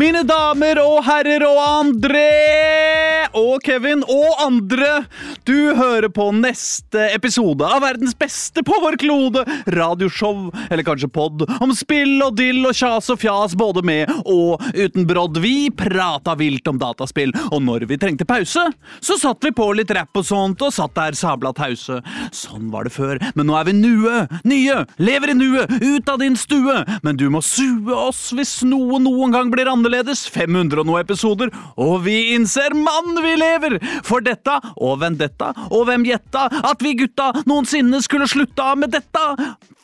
Mine damer og herrer og André og Kevin og andre, du hører på neste episode av verdens beste på vår klode radioshow, eller kanskje pod, om spill og dill og kjas og fjas både med og uten brodd. Vi prata vilt om dataspill, og når vi trengte pause, så satt vi på litt rapp og sånt og satt der sabla tause. Sånn var det før, men nå er vi nue, nye, lever i nuet, ut av din stue. Men du må sue oss hvis noe noen gang blir annerledes. 500 og noe episoder, og vi innser mann, vi lever! For dette og vendetta, og hvem gjetta at vi gutta noensinne skulle slutta med dette?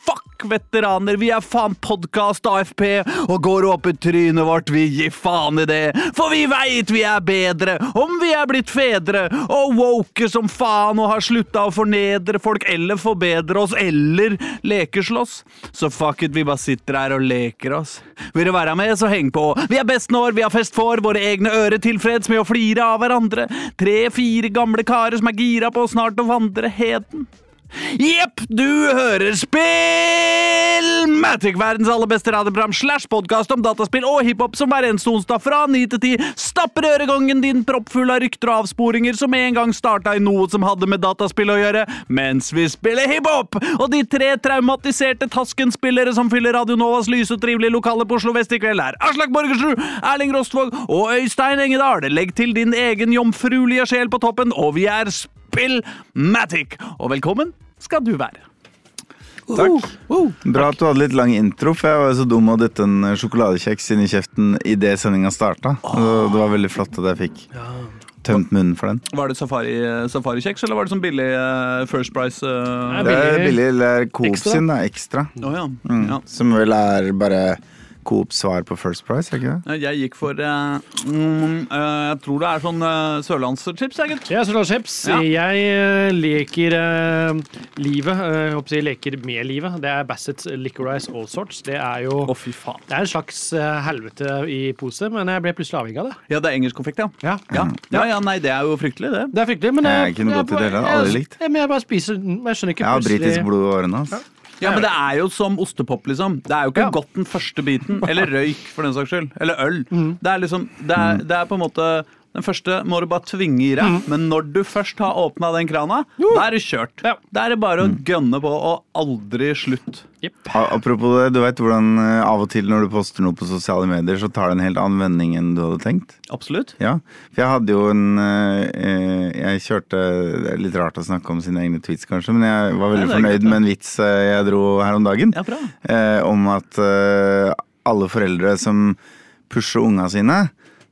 Fuck veteraner, vi er faen podkast AFP og går opp i trynet vårt, vi gir faen i det. For vi veit vi er bedre om vi er blitt fedre og woke som faen og har slutta å fornedre folk eller forbedre oss eller lekeslåss. Så fuck it, vi bare sitter her og leker oss. Vil du være med, så heng på. Vi er best når vi har fest for, våre egne ører tilfreds med å flire av hverandre. Tre-fire gamle karer som er gira på snart å vandre heden. Jepp, du hører Spillmatic, verdens aller beste radioprogram slash podkast om dataspill og hiphop som hver eneste onsdag fra ni til ti stapper øregangen din proppfull av rykter og avsporinger som en gang starta i noe som hadde med dataspill å gjøre, mens vi spiller hiphop! Og de tre traumatiserte Tasken-spillere som fyller Radio Novas lyse og trivelige lokale på Oslo vest i kveld, er Aslak Borgersrud, Erling Rostvåg og Øystein Engedal. Legg til din egen jomfruelige sjel på toppen, og vi er Spillmatic! Og velkommen skal du være. Takk. Bra at du hadde litt lang intro, for jeg var så dum å dytte en sjokoladekjeks inn i kjeften idet sendinga starta. Oh. Det var veldig flott at jeg fikk tømt munnen for den. Var det safari, safarikjeks, eller var det sånn billig uh, First Price? eh? Det er billig. eller er Coop sin, da. Ekstra. Oh, ja. Mm. ja. Som vel er bare Coops svar på First Price, ikke det? Eh, Jeg gikk for eh, mm, eh, Jeg tror det er sånn uh, sørlandschips, jeg, gitt. Jeg er. Ja. Jeg eh, leker eh, livet. eh, jeg håper å si leker med livet. Det er Bassett Licorice All Sorts. Det er jo Å, fy faen. det er en slags eh, helvete i pose, men jeg ble plutselig avhengig av det. Ja, det er engelsk konfekt, ja. Ja. Ja. ja, ja, nei, det er jo fryktelig, det. Det er fryktelig, men Jeg er ikke noe godt i det hele jeg- Aldri likt. Ja, men jeg bare spiser den. Jeg skjønner ikke Jeg har britisk blod i årene. Altså. Ja, men det er jo som ostepop, liksom. Det er jo ikke Ja. godt den første biten. Eller røyk, for den saks skyld. Eller øl. Mm. Det er liksom det er, det er på en måte Den første må du bare tvinge i deg, men når du først har åpna den krana, da er det kjørt. Mm. Ja. Da er det bare å gønne på, og aldri slutt. Yep. Apropos det, du vet hvordan eh, av og til når du poster noe på sosiale medier, så tar det en helt annen vending enn du hadde tenkt? Absolutt. Ja, for jeg hadde jo en eh, eh, Jeg kjørte Det er litt rart å snakke om sine egne tweets, kanskje, men jeg var veldig Nei, fornøyd greit, med en vits jeg dro her om dagen. Ja, bra. eh, om at eh, alle foreldre som pusher unga sine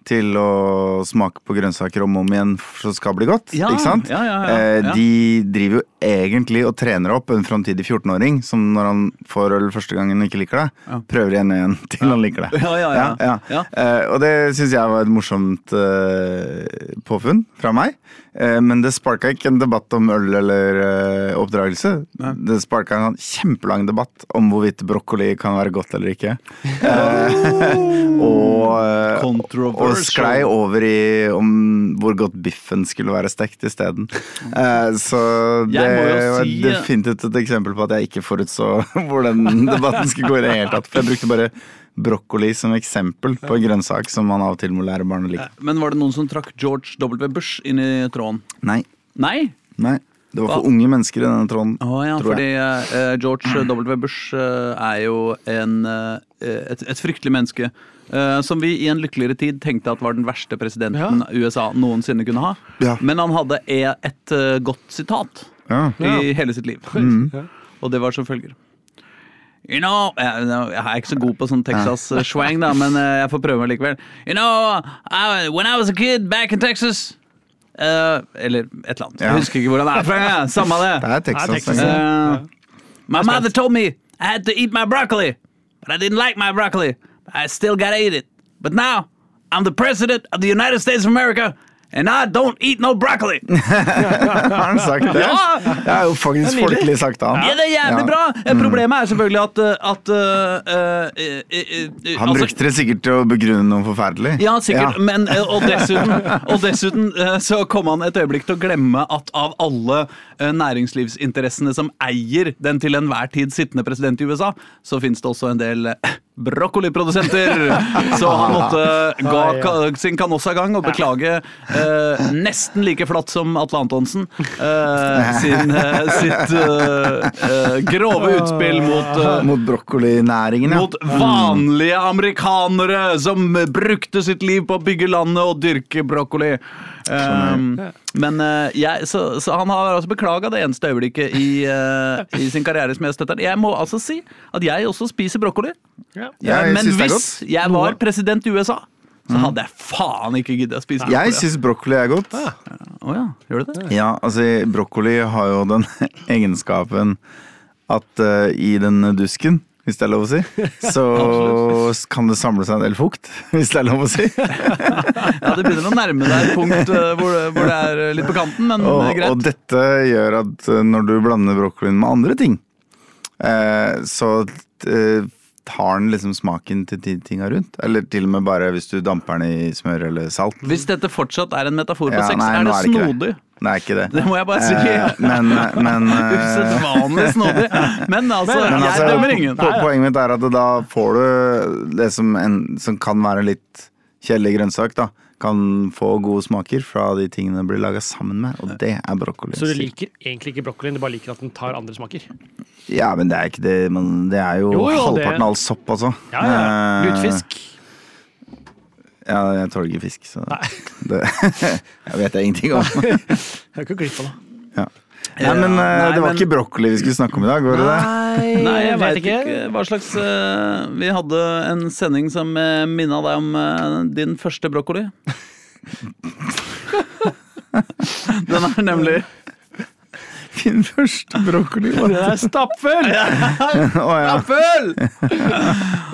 til å smake på grønnsaker om og om igjen så det skal bli godt, Ja, ikke sant? ja, ja, Eh, ja. De driver jo egentlig og trener opp en framtidig 14-åring som når han får øl første gangen ikke liker det, Ja. prøver igjen og igjen til han liker det. Ja, ja, ja. Ja. Eh, og det syns jeg var et morsomt uh, påfunn fra meg. Uh, men det sparka ikke en debatt om øl eller oppdragelse. Det sparka en sånn kjempelang debatt om hvorvidt brokkoli kan være godt eller ikke. Eh, og, og sklei over i om hvor godt biffen skulle være stekt isteden. Uh, så det Var si- definitivt et eksempel på at jeg ikke forutså hvordan debatten skulle gå i det hele tatt. For jeg brukte bare brokkoli som eksempel på en grønnsak som man av og til må lære barn å like. Men var det noen som trakk George W. Bush inn i tråden? Nei. Nei? Nei. Det var for Hva? unge mennesker i denne tråden. oh, ja, tror fordi jeg. eh, George W. Bush uh, er jo en, uh, et, et fryktelig menneske. eh, som vi i en lykkeligere tid tenkte at var den verste presidenten USA noensinne kunne ha. Ja. Men han hadde e- et eh, godt sitat Ja. i hele sitt liv. Mm. Og det var som følger. You know, jeg, jeg er ikke så god på sånn Texas-swang, da, men eh, jeg får prøve meg likevel. You know, I, when I was a kid back in Texas uh, Eller et eller annet. Ja. Jeg husker ikke hvor han er fra. ja. Samme det. Det er Texas. Texas, Uh. Eh, My mother told me I had to eat my broccoli, but I didn't like my broccoli. I still gotta eat it. But now I'm the president of the United States of America, and I don't eat no broccoli. Har han sagt det? Ja! Det er jo faktisk folkelig sagt av Ja, det er jævlig Ja. bra! Eh, Problemet er selvfølgelig at, eh, at uh, uh, uh, Han altså- brukte det sikkert til å begrunne noe forferdelig. Ja, sikkert. Ja. Men, eh, og dessuten, og dessuten eh, så kom han et øyeblikk til å glemme at av alle næringslivsinteressene som eier den til enhver tid sittende president i USA, så finnes det også en del brokkoliprodusenter. Så han måtte gå sin kanossa kanossagang og beklage eh, nesten like flatt som Atle Antonsen eh, sin, eh, sitt eh, eh, grove utspill mot eh, Mot brokkolinæringen, ja. mot vanlige amerikanere som brukte sitt liv på å bygge landet og dyrke brokkoli. Um, men eh, jeg, så, så han har altså beklaga det eneste øyeblikket i, eh, i sin karriere som jeg støtter. Jeg må altså si at jeg også spiser brokkoli. Ja. Ja, men hvis jeg var president i USA, så hadde jeg faen ikke giddet å spise brokkoli. Jeg syns brokkoli er godt. Å ja, gjør du det? Ja, altså brokkoli har jo den egenskapen at uh, i den dusken, hvis det er lov å si, så kan det samle seg en del fukt, hvis det er lov å si. Ja, Det begynner å nærme deg et punkt eh, hvor, det- hvor det er eh, litt på kanten, men Og, greit. og dette gjør at eh, når du blander broccolien med andre ting, eh, så eh, tar den liksom smaken til tinga rundt. Eller til og med bare hvis du damper den i smør eller salt. Hvis dette fortsatt er en metafor på Ja, sex, nei, er det er det snodig. Det er ikke det. Det må jeg bare si. Eh, men men eh, Usedvanlig snodig. Men altså, Men, Men jeg altså, dømmer ingen. po- Poenget mitt er at da får du det som, en, som kan være litt kjedelig grønnsak, da. Kan få gode smaker fra de tingene det blir laga sammen med, og det er brokkoli. Så du liker egentlig ikke brokkolien, du bare liker at den tar andre smaker? Ja, men det er ikke det men Det er jo, Jo, jo, halvparten av all sopp, altså. Ja, ja. Eh, Lutfisk. Ja, jeg tåler ikke fisk, så Nei. det jeg vet jeg ingenting om. Jeg har ikke glipp av det. Ja. Nei, men eh, Nei, det var men- ikke brokkoli vi skulle snakke om i dag, var det det? Nei, jeg vet veit ikke. hva slags uh, Vi hadde en sending som uh, minna deg om uh, din første brokkoli. Den er nemlig Din første brokkoli Det er stappfull! Stappfull ja.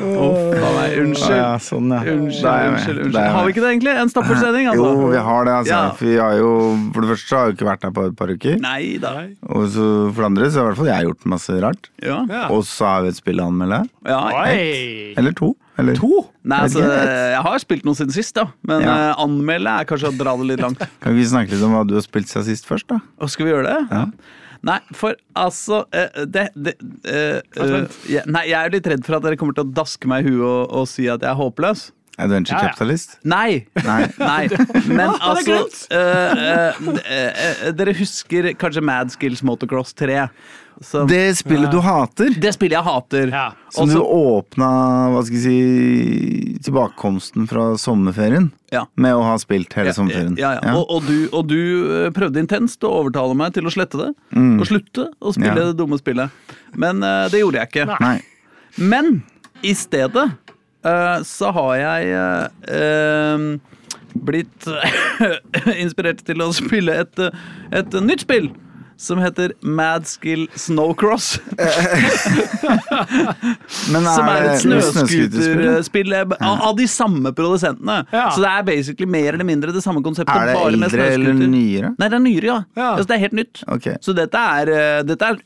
Uff a meg. Unnskyld. ja, sånn, ja. Unnskyld, er unnskyld, unnskyld. Har vi ikke det, egentlig? En stappfull sending, altså? Jo, vi har det. altså. Ja. Vi har jo, for det første har vi ikke vært her på et par uker. Nei da. Og så, for det andre så har i hvert fall jeg gjort masse rart. Ja. Ja. Og så har vi et spill å anmelde. ja. Ett Eller to. Eller To? Nei, altså, jeg har spilt noe siden sist, da. Men Ja. uh, anmelde er kanskje å dra det litt langt. Kan vi snakke litt om hva du har spilt siden sist først, da? Og skal vi gjøre det? Ja. Nei, for altså uh, det, det, uh, jeg- Nei, jeg er litt redd for at dere kommer til å daske meg i huet og, og si at jeg er håpløs. Adventure Ja, ja. Capitalist? Nei! Nei. Nei, men hadde altså uh, uh, uh, Dere husker kanskje Mad Skills Motocross 3? Som, det, spillet spillet du hater. Det spillet jeg hater. Ja. Som Også, du åpna hva skal jeg si, tilbakekomsten fra sommerferien Ja. med å ha spilt hele sommerferien. Ja, ja. Og, og, du, og du eh, prøvde intenst å overtale meg til å slette det. Og slutte å spille Mm. Ja. det dumme spillet. Men uh, det gjorde jeg ikke. Nei. Men i stedet uh, så har jeg eh, blitt inspirert til å spille et, et nytt spill. Som heter Mad Skill Snowcross. Men Som er et snøscooterspill? snøscooterspill eh, av, av de samme produsentene. Ja. Så det er basically mer eller mindre det samme konseptet. Er det bare med eldre eller nyere? Nei, det er nyere, ja. Ja. Altså, det er helt nytt. Okay. Så dette er, eh, dette er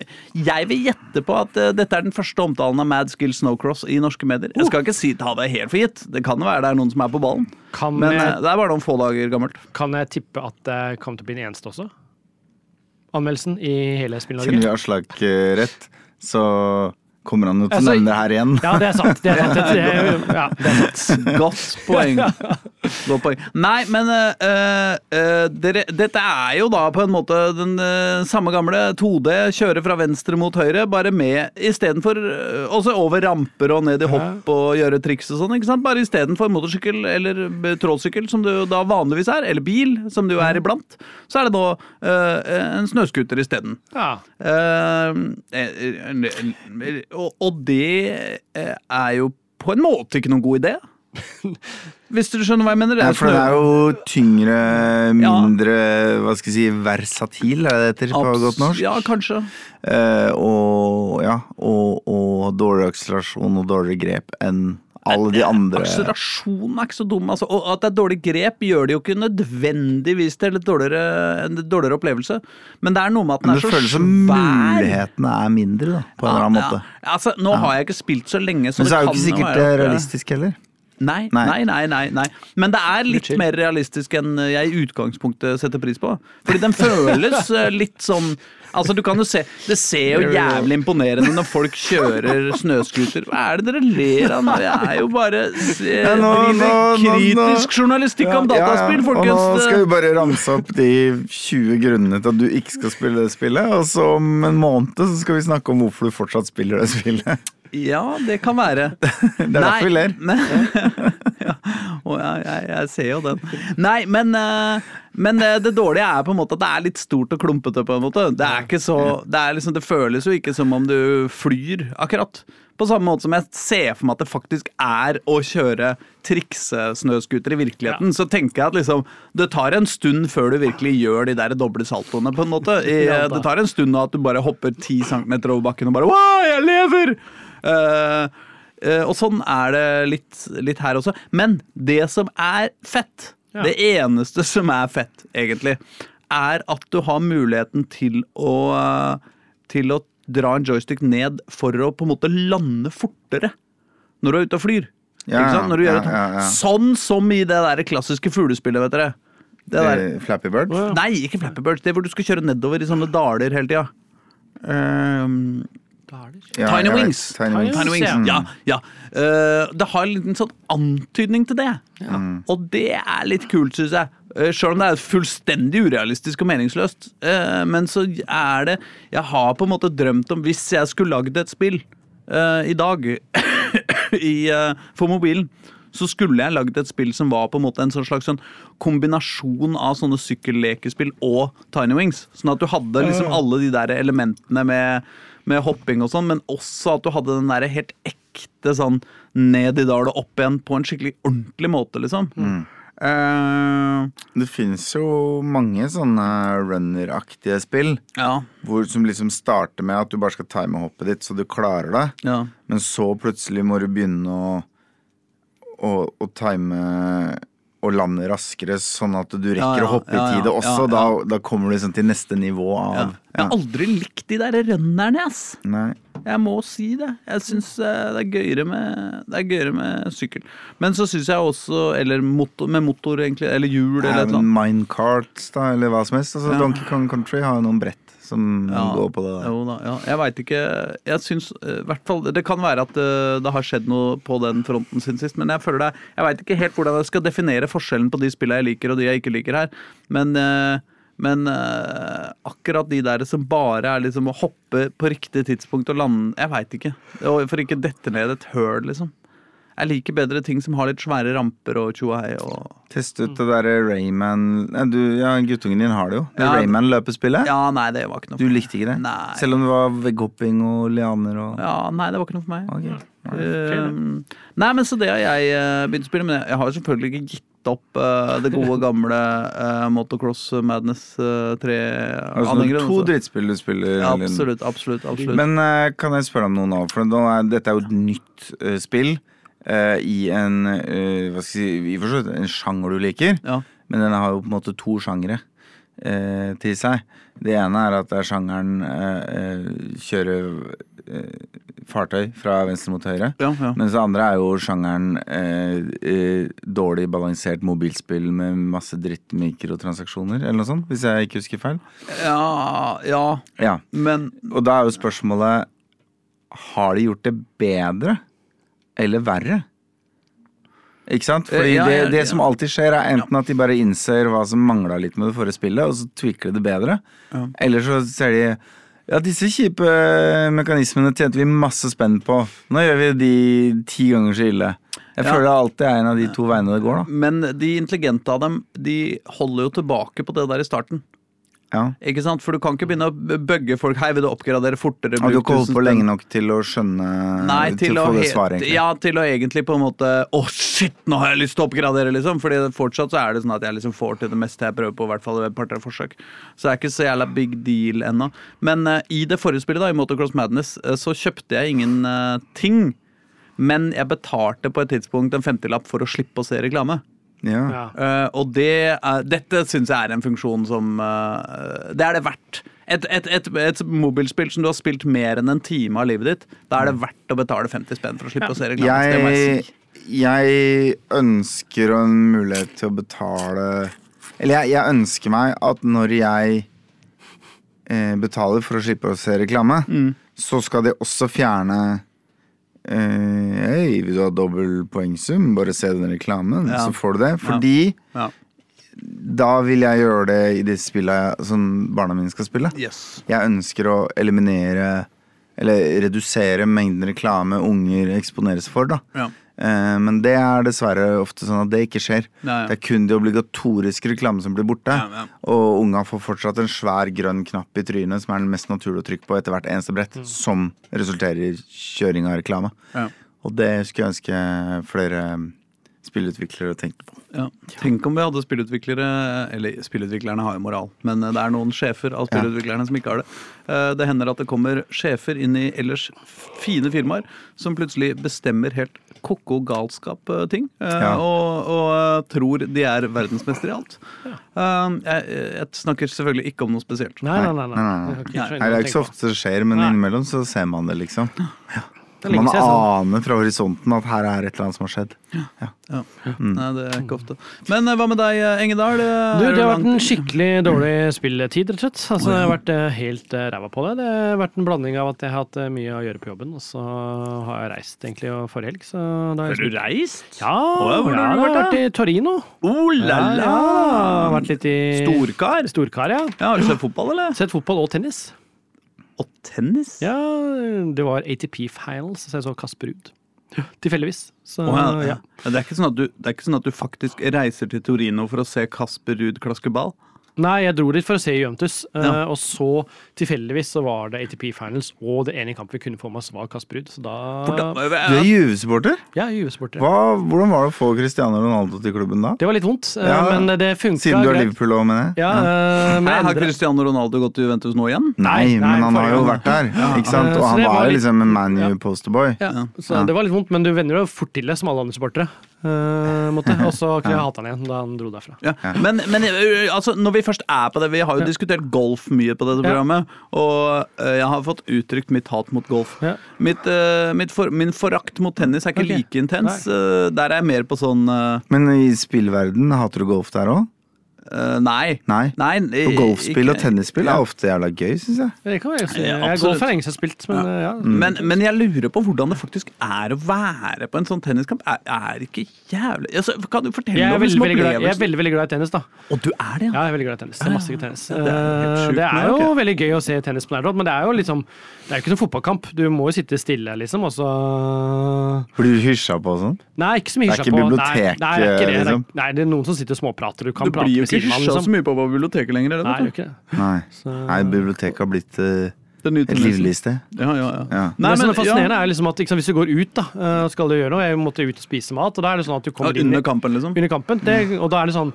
Jeg vil gjette på at eh, dette er den første omtalen av Mad Skill Snowcross i norske medier. Jeg skal ikke si ta det helt for gitt. Det kan jo være det er noen som er på ballen. Kan, Men eh, jeg, det er bare noen få dager gammelt. kan jeg tippe at det kommer til å bli en eneste også? Anmeldelsen i hele Spill-Norge? Aslak eh, rett, så kommer han jo til å Altså, nevne det her igjen. Ja, det er sant. Det er sant. Det er, ja, det er sant. Godt poeng. Godt poeng. Nei, men uh, uh, dere, dette er jo da på en måte den uh, samme gamle 2D, kjøre fra venstre mot høyre, bare med istedenfor uh, også over ramper og ned i hopp og gjøre triks og sånn, ikke sant? Bare istedenfor motorsykkel eller trådsykkel, som det jo da vanligvis er, eller bil, som det jo er iblant, så er det nå en snøscooter isteden. Ja. Uh, og, og det eh, er jo på en måte ikke noen god idé. Hvis du skjønner hva jeg mener? Det Ja, for det er jo tyngre, mindre hva skal jeg si, versatil, er det det heter på godt norsk? Ja, kanskje. Eh, og ja, ja, og, og dårligere akselerasjon og dårligere grep enn alle de andre Akselerasjon er ikke så dum. Altså. Og at det er dårlig grep, gjør det jo ikke nødvendigvis til et dårligere, en dårligere opplevelse. Men det er noe med at den er Men er det så føles som svær. mulighetene er mindre, da, på en eller annen måte. Ja, altså, nå har jeg ikke spilt så lenge, så Men så er det jo kan ikke sikkert være det realistisk heller. Nei, Nei. nei, nei, nei. Men det er litt chill. mer realistisk enn jeg i utgangspunktet setter pris på. Fordi den føles eh, litt sånn Altså, du kan jo se Det ser jo jævlig imponerende når folk kjører snøscooter. Hva er det dere ler av nå? Jeg er jo bare Ja, nå- nå- kritisk journalistikk om dataspill, Og folkens. nå skal vi bare ramse opp de 20 grunnene til at du ikke skal spille det spillet, og så om en måned så skal vi snakke om hvorfor du fortsatt spiller det spillet. Ja, det kan være. Det er derfor vi ler. Men, ja, jeg, jeg, ser jo den. Nei, men, eh, men eh, det dårlige er på en måte at det er litt stort og klumpete. på en måte. Det er ikke så, det, er liksom, det føles jo ikke som om du flyr, akkurat. På samme måte som jeg ser for meg at det faktisk er å kjøre triksesnøscooter i virkeligheten, så tenker jeg at liksom, det tar en stund før du virkelig gjør de der doble saltoene, på en måte. I, Ja, det tar en stund at du bare hopper ti centimeter over bakken og bare Wow, jeg lever! Eh, eh, og sånn er det litt, litt her også. Men det som er fett, Ja. det eneste som er fett, egentlig, er at du har muligheten til å eh, Til å dra en joystick ned for å på en måte lande fortere når du er ute og flyr. Ja, Ikke sant? Når du ja, gjør et, ja, ja. Sånn som i det der klassiske fuglespillet, vet dere. Det der. Eh, Flappy Bird? Nei, ikke Flappy Bird. Det er hvor du skal kjøre nedover i sånne daler hele tida. Um, Ja, Tiny. Wings. Tiny Wings. Tiny Wings. Mm. Ja, ja. Uh, det har en liten sånn antydning til det. Og det er litt kult, syns jeg. Uh, Sjøl om det er fullstendig urealistisk og meningsløst. Uh, men så er det Jeg har på en måte drømt om Hvis jeg skulle lagd et spill eh, i dag i, eh, for mobilen, så skulle jeg lagd et spill som var på en måte en sånn slags sånn kombinasjon av sånne sykkellekespill og Tiny Wings. Sånn at du hadde liksom alle de der elementene med, med hopping og sånn, men også at du hadde den der helt ekte sånn ned i dal og opp igjen på en skikkelig ordentlig måte, liksom. Eh, Det finnes jo mange sånne runner-aktige spill. ja, Hvor, som liksom starter med at du bare skal time hoppet ditt så du klarer det. ja. Men så plutselig må du begynne å, å, å time og lande raskere, sånn at du rekker Ja, ja, å hoppe i tide også. Da, da kommer du liksom til neste nivå av. Jeg har aldri likt de der rønnerne, ass. Nei. Jeg må si det. Jeg syns det er gøyere med, det er gøyere med sykkel. Men så syns jeg også Eller motor, med motor, egentlig. Eller hjul, eller et eller annet. Minecarts, da, eller hva som helst. Altså. Donkey Kong Country har jo noen brett som Ja, går på det der. Jo da, ja. Jeg veit ikke Jeg syns eh, hvert fall Det kan være at eh, det har skjedd noe på den fronten siden sist, men jeg føler det Jeg veit ikke helt hvordan jeg skal definere forskjellen på de spillene jeg liker og de jeg ikke liker her. Men, eh, men øh, akkurat de der som bare er liksom å hoppe på riktig tidspunkt og lande Jeg veit ikke. For ikke dette ned et høl, liksom. Jeg liker bedre ting som har litt svære ramper og tjoahei og Test ut det derre Rayman du, ja, Guttungen din har det jo. Det Ja. Rayman-løpespillet. Ja, nei, det var ikke noe Du likte ikke det? Nei. Selv om det var vegghopping og lianer og Ja, nei, det var ikke noe for meg. Ok. Uh, nei, men så det har jeg uh, begynt å spille, men jeg har jo selvfølgelig ikke gitt opp uh, det gode, gamle uh, Motocross Madness uh, Altså, det er to drittspill du spiller. Ja, absolutt, absolutt. absolutt. Men eh, kan jeg spørre om noe nå? For nå er, dette er jo et nytt eh, spill eh, i en uh, Hva skal jeg si i og for seg en sjanger du liker. ja. Men den har jo på en måte to sjangere uh, til seg. Det ene er at det er sjangeren eh, eh, kjøre eh, fartøy fra venstre mot høyre. Ja, ja. Mens det andre er jo sjangeren eh, eh, dårlig balansert mobilspill med masse dritt mikrotransaksjoner, eller noe sånt, hvis jeg ikke husker feil. ja, ja, Ja, men Og da er jo spørsmålet Har de gjort det bedre eller verre? Ikke sant? Fordi ja, ja, det, det ja. som alltid skjer, er enten at de bare innser hva som mangla litt med det forrige spillet, og så tweaker de det bedre. Eller så ser de ja, disse kjipe mekanismene tjente vi masse spenn på. Nå gjør vi de ti ganger så ille. Jeg føler det alltid er en av de to veiene det går, da. Men de intelligente av dem, de holder jo tilbake på det der i starten. Ja. Ikke sant? For du kan ikke begynne å bøgge folk. Hei, vil du oppgradere fortere? Har du ikke holdt 1000 på lenge nok til å skjønne Nei, til, å, få det svaret, egentlig? ja, til å egentlig på en måte Å, shit, nå har jeg lyst til å oppgradere, liksom. Fordi fortsatt så er det sånn at jeg liksom får til det meste jeg prøver på, i hvert fall ved et par-tre forsøk. Så det er ikke så jævla big deal ennå. Men uh, i det forrige spillet, da, i Motocross Madness, uh, så kjøpte jeg ingen uh, ting. Men jeg betalte på et tidspunkt en 50-lapp for å slippe å se reklame. Ja. Ja. Eh, og det er, dette syns jeg er en funksjon som uh, Det er det verdt. Et, et, et, et mobilspill som du har spilt mer enn en time av livet ditt, da er det verdt å betale 50 spenn for å slippe å se reklame. Jeg Jeg, si. jeg ønsker en mulighet til å betale Eller jeg, jeg ønsker meg at når jeg eh, betaler for å slippe å se reklame, Mm. så skal de også fjerne eh, Hei, vil du ha dobbel poengsum? Bare se den reklamen, Ja. så får du det. Fordi Ja. da vil jeg gjøre det i det spillet som barna mine skal spille. Yes. Jeg ønsker å eliminere Eller redusere mengden reklame unger eksponeres for. da Ja. Men det er dessverre ofte sånn at det ikke skjer. Nei, ja. Det er kun de obligatoriske reklame som blir borte. Ja, ja. Og unga får fortsatt en svær grønn knapp i trynet, som er den mest naturlige å trykke på etter hvert eneste brett, som resulterer i kjøring av reklame. Ja. Og det skulle jeg ønske flere spillutviklere tenkte på. Ja. Tenk om vi hadde spillutviklere Eller spillutviklerne har jo moral, men det er noen sjefer av spillutviklerne som ikke har det. Eh, Det hender at det kommer sjefer inn i ellers fine firmaer som plutselig bestemmer helt ko-ko galskap-ting. Ja. Og, og eh, tror de er verdensmestere i alt. Eh, Jeg, jeg snakker selvfølgelig ikke om noe spesielt. Nei, nei, nei. nei. Nei, nei, det er ikke så ofte det skjer, men Nei. innimellom så ser man det, liksom. Lenge Man siden jeg aner fra horisonten at her er et eller annet som har skjedd. Ja. Ja. Nei, det er ikke ofte. Men eh, hva med deg, eh, Engedal? Du, det har vært en skikkelig dårlig spilletid, rett og slett. Altså, jeg har vært eh, helt eh, ræva på det. Det har vært en blanding av at jeg har hatt eh, mye å gjøre på jobben, og så har jeg reist egentlig og forrige helg, så da har Har du reist? Ja, Å, hvor ja, har du jeg vært, vært i Torino. Oh la Ja, la! ja. Vært litt i Storkar? Storkar, ja. Ja, har du sett fotball, eller? Sett fotball og tennis. Tennis? Ja, det var ATP Finals, så jeg så Kasper Ruud. Tilfeldigvis. Så Å, ja. ja. Det, er sånn du, det er ikke sånn at du faktisk reiser til Torino for å se Kasper Ruud klaske ball? Nei, jeg dro dit for å se Juventus, eh, Ja. og så tilfeldigvis så var det ATP Finals, og det ene kampen vi kunne få med oss, var Kasper Ruud. Så da Du er Juve-supporter? Ja, Juve-supporter. Hvordan var det å få Cristiano Ronaldo til klubben da? Det var litt vondt, eh, Ja, men det funka Siden du er. Liverpool òg, mener jeg? Ja, eh, men har Cristiano Ronaldo gått til Juventus nå igjen? Nei, Nei, men han har jo vært der. Ikke sant? Og han var jo liksom en Man Ja. Ja, så det var litt vondt, men du vender jo fort til det, som alle andre supportere. Eh. Og så kunne jeg hate han igjen da han dro derfra. Ja. Men, men altså, når vi først er på det Vi har jo diskutert golf mye på dette Ja. programmet. Og ø, jeg har fått uttrykt mitt hat mot golf. Ja. Mitt, uh, mitt for, min forakt mot tennis er ikke okay. like intens. Der er jeg mer på sånn Men i spillverden, hater du golf der òg? Ø, Nei. Nei. nei For golfspill og tennisspill Ja. er ofte jævla gøy, syns jeg. Det kan jeg si. Jeg går absolutt. for lenge siden jeg har spilt, men ja. ja. Men, men jeg lurer på hvordan det faktisk er å være på en sånn tenniskamp. Er, er ikke jævlig altså, Kan du fortelle Jeg er, om veldig, veldig glad, jeg er veldig, veldig glad i tennis, da. Og du er det, ja? Ja, jeg er veldig glad i tennis. Det er masse tennis. Ja, det er Eh, sjukt, det er jo okay. veldig gøy å se tennis på nært hold, men det er jo liksom Det er jo ikke noen fotballkamp. Du må jo sitte stille, liksom, og så Blir du hysja på og sånn? Nei, ikke så mye Det er ikke på. bibliotek, nei, nei, det ikke det. liksom? Er- Nei, det er noen som sitter og småprater. Du kan Du prate blir jo ikke siden av, hysja så liksom. mye på på biblioteket lenger. Er det, Nei, det. Nei. Så- Nei, biblioteket har blitt uh... Et livlig sted. Ja, ja, ja. Ja. Nei, det som men- er fascinerende, ja. er liksom at liksom, hvis du går ut, da, eh, skal du gjøre noe Jeg måtte ut og spise mat, og da er det sånn at du Ja, kommer inn i Under kampen, liksom? under kampen. Det, og da er det sånn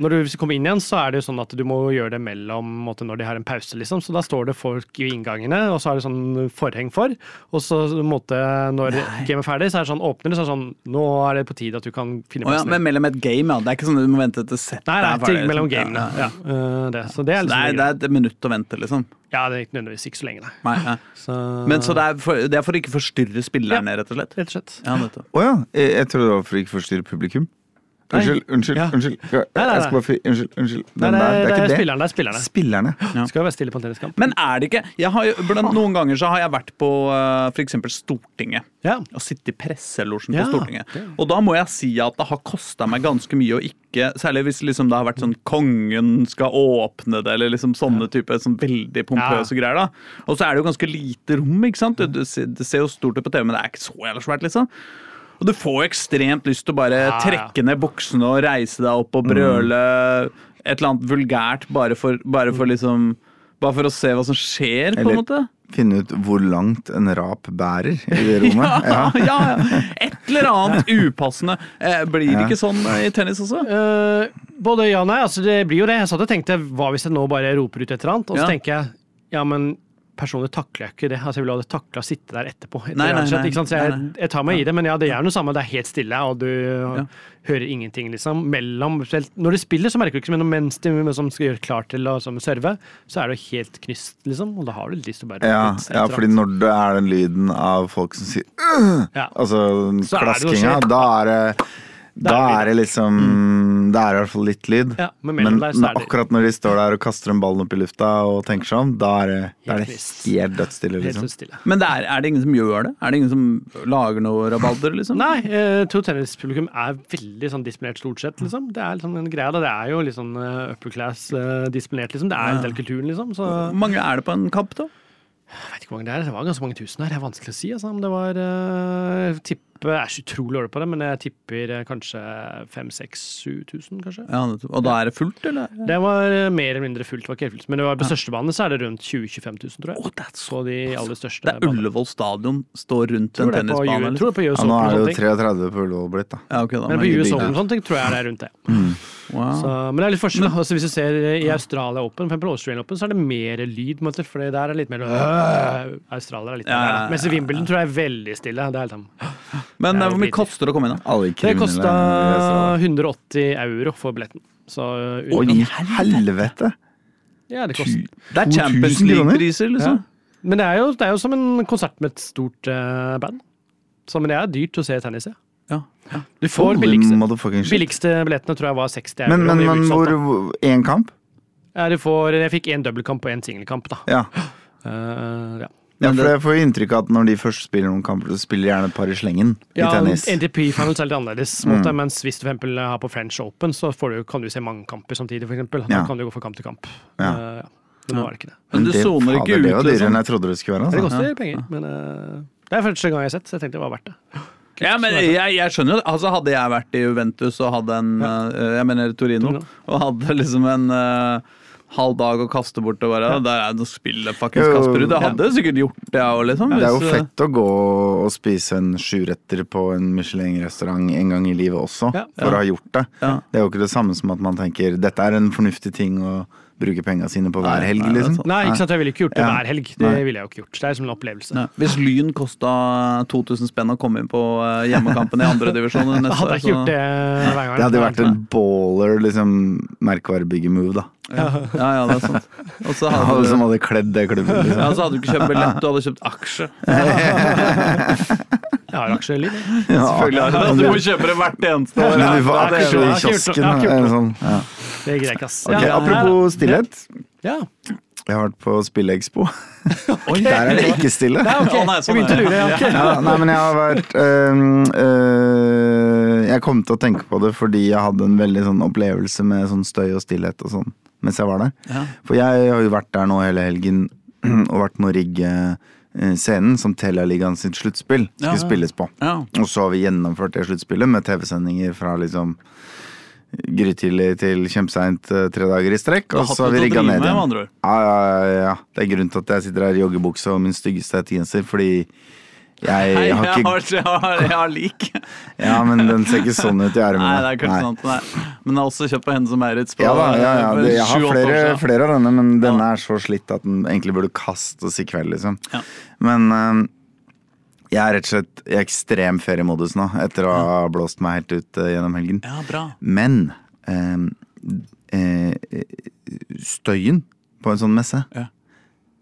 når du kommer inn igjen, så er det jo sånn at du må gjøre det mellom måte, når de har en pause, liksom. Så da står det folk i inngangene, og så er det sånn forheng for. Og så måte, når game er ferdig, så er det sånn åpner det, så er det sånn Nå er det på tide at du kan finne Å ja, men mellom et game, ja. Det er ikke sånn at du må vente til settet Nei, det er ferdig, ting mellom liksom. gamene. Ja, Ja, eh, det. Så det er Så det, liksom Nei, det er et minutt å vente, liksom. Ja, det er ikke nødvendigvis ikke så lenge, nei. Nei, ja. Så, Men så det er, for, det er for å ikke forstyrre spillerne, rett og slett? Rett og slett. Ja, oh, ja. Jeg, jeg tror det var for å ikke forstyrre publikum. Unnskyld, unnskyld. Ja. unnskyld. Jeg, nei, jeg skal bare Unnskyld. unnskyld. Nei, nei, det, er- det er ikke det. spillerne. Det er spillerne. Spillerne. Ja. skal jo være stille på en tenniskamp. Men er det ikke jeg har jo, blant Noen ganger så har jeg vært på uh, f.eks. Stortinget. Ja. Og sittet i presselosjen Ja, på Stortinget. Og da må jeg si at det har kosta meg ganske mye å ikke Særlig hvis liksom det har vært sånn kongen skal åpne det, eller liksom sånne type sånn veldig pompøse greier. da Og så er det jo ganske lite rom, ikke sant? Det, det, ser- det ser jo stort ut på TV, men det er ikke så jævla svært, liksom. Og du får ekstremt lyst til å bare Ja, ja. trekke ned buksene og reise deg opp og brøle et eller annet vulgært bare for, bare for liksom Bare for å se hva som skjer, på en Eller- måte? Finne ut hvor langt en rap bærer i det rommet. Ja, Ja. ja, ja. Et eller annet upassende. Eh, blir det Ja. ikke sånn i tennis også? Uh, både ja og nei. altså Det blir jo det. Jeg satt og tenkte hva hvis jeg nå bare roper ut et eller annet? Og så Ja. tenker jeg ja, men personlig takler jeg ikke det. Altså Jeg ville ha takla å sitte der etterpå. etter Nei, nei, nei. ikke sant? Så jeg, Nei, nei. jeg tar meg i det, men ja, det er noe samme. Det er helt stille, og du hører ingenting, liksom. Mellom Når de spiller, så merker du ikke men mens de som skal gjøre klar til å serve, så er det helt knust, liksom. Og da har du lyst til å bare Ja, ja, fordi når det er den lyden av folk som sier «Øh!» ja. Altså Så er det noe klaskinga, da er det Da da er det liksom Det er i hvert fall litt lyd. Ja, men Men der er det akkurat når de står der og kaster en ball opp i lufta og tenker seg om, da er det, da er det helt dødsstille, liksom. Helt stille. Men det er, er det ingen som gjør det? Er det ingen som lager noe rabalder, liksom? Nei, eh, to tennispublikum er veldig sånn disiplinert stort sett, liksom. Det er liksom en greie, da. Det er jo litt sånn eh, upper class eh, disiplinert, liksom. Det er en del kulturen, liksom. Så Hvor mange er det på en kamp, da? Jeg vet ikke hvor mange det er. Det var ganske mange tusen her. Det er vanskelig å si, altså. Om det var uh, Jeg Jeg er så utrolig dårlig på det, men jeg tipper eh, kanskje 5000-7000, kanskje. Ja, og da er det fullt, eller? Det var uh, mer eller mindre fullt, det var ikke helt fullt. Men det var på største banen så er det rundt 20 000-25 000, tror jeg. Oh, that's På de aller største Det er. Ullevål stadion står rundt Tror en på tennisbane? Tror det på US Ja, nå er det jo 33 på Ullevål blitt, da. Ja, okay, da. Men på ikke US Open sånn, tror jeg det er rundt det. Wow. Så, men det er litt forskjell. Men, Altså, hvis du ser i Australia Open, for Australian Open, så er det mer lyd. måte, For der er det litt mer øh, Australia er litt mer Ja, ja, ja. Mens i Wimbledon tror jeg er veldig stille. Det er helt sånn. Men Det er eh, hvor mye koster det å komme inn, da? Alle Det kosta 180 euro for billetten. Så Oi, helvete! ja, det koster. Det er 2000 Champions? League-priser, Ja. liksom. Men det er, jo, det er jo som en konsert med et stort uh, band. Så, men det er dyrt å se tennis, ja. Ja. Ja. Du får billigste, billigste billettene tror jeg var 60 euro. Men, men, men hvor. Én kamp? Ja, du får, jeg fikk én dobbeltkamp og én singelkamp, da. Ja. Uh, ja. ja, for jeg får jo inntrykk av at når de først spiller noen kamper, så spiller de gjerne et par i slengen i Ja, tennis. NTP Finals er litt annerledes, måte, mens hvis du for eksempel har på French Open, så får du, kan du se mange kamper samtidig, for eksempel. Da Ja. kan du gå fra kamp til kamp. Ja. Uh, ja. Men nå er det ikke det. Men du Det- soner ikke fader, Det var dyrere liksom? enn jeg trodde det skulle være. Det Altså. koster penger, men uh, det er første gang jeg har sett, så jeg tenkte det var verdt det. Ja, men jeg, jeg skjønner jo det. Altså, hadde jeg vært i Juventus og hadde en eh, Jeg mener Torino, Torino. og hadde liksom en uh, halv dag å kaste bort og bare Der er det å spille fuckings Kasper Kasperud. Det hadde jeg sikkert gjort det, jeg òg, liksom. Det er jo eh, fett å gå og spise en sjuretter på en Michelin-restaurant en gang i livet også, Ja. for å ha gjort det. Ja. Det er jo ikke det samme som at man tenker dette er en fornuftig ting å bruke penga sine på hver helg, liksom. Nei, ikke sant, jeg ville ikke gjort det Ja. hver helg. Det ville jeg jo ikke gjort. Det er som en opplevelse. ja. Hvis Lyn kosta 2000 spenn å komme inn på eh, hjemmekampen i andredivisjon Da hadde jeg ikke gjort det hver gang. Det hadde vært en baller, liksom, merkevarebygge-move, da. Ja, ja, ja, det er sant. Og så hadde, Alle som hadde kledd det klubben, liksom. ja, så hadde du ikke kjøpt billett, du hadde kjøpt aksje. Jeg har aksjeliv. jeg. Selvfølgelig har du det. Du må kjøpe det hvert eneste år. Men du får Ja, er- aksjer i kiosken. Jeg. Sånn. Ja. Det gidder ikke, ass. Okay, apropos stillhet. Ja. Jeg har vært på Spillekspo. Der er det ikke stille. Ja, ok. Å, nei, Jeg sånn begynte er å det. lure. Ja. ok. Ja, nei, men jeg har vært øh, øh, Jeg kom til å tenke på det fordi jeg hadde en veldig sånn opplevelse med sånn støy og stillhet og sånn mens jeg var der. Ja. For jeg har jo vært der nå hele helgen og vært med å rigge eh, scenen som Telialigaen sitt sluttspill Ja, skulle ja. spilles på. Ja. Og så har vi gjennomført det sluttspillet med TV-sendinger fra liksom grytidlig til kjempeseint eh, tre dager i strekk. Og så har vi rigga ned igjen. Ja, ja, ja, ja. Det er grunnen til at jeg sitter her i joggebukse og min styggeste hettegenser, fordi jeg Hei, har ikke jeg har, jeg har lik. Ja, men den ser ikke sånn ut i Nei, det er kanskje sant. Nei. Men jeg har også kjøpt på Hennes og Maurits Ja da, ja, ja. Det, jeg har flere, flere av denne, men denne Ja. er så slitt at den egentlig burde kastes i kveld, liksom. Ja. Men øhm, jeg er rett og slett i ekstrem feriemodus nå, etter å ha blåst meg helt ut uh, gjennom helgen. Ja, bra. Men øhm, uh, støyen på en sånn messe Ja.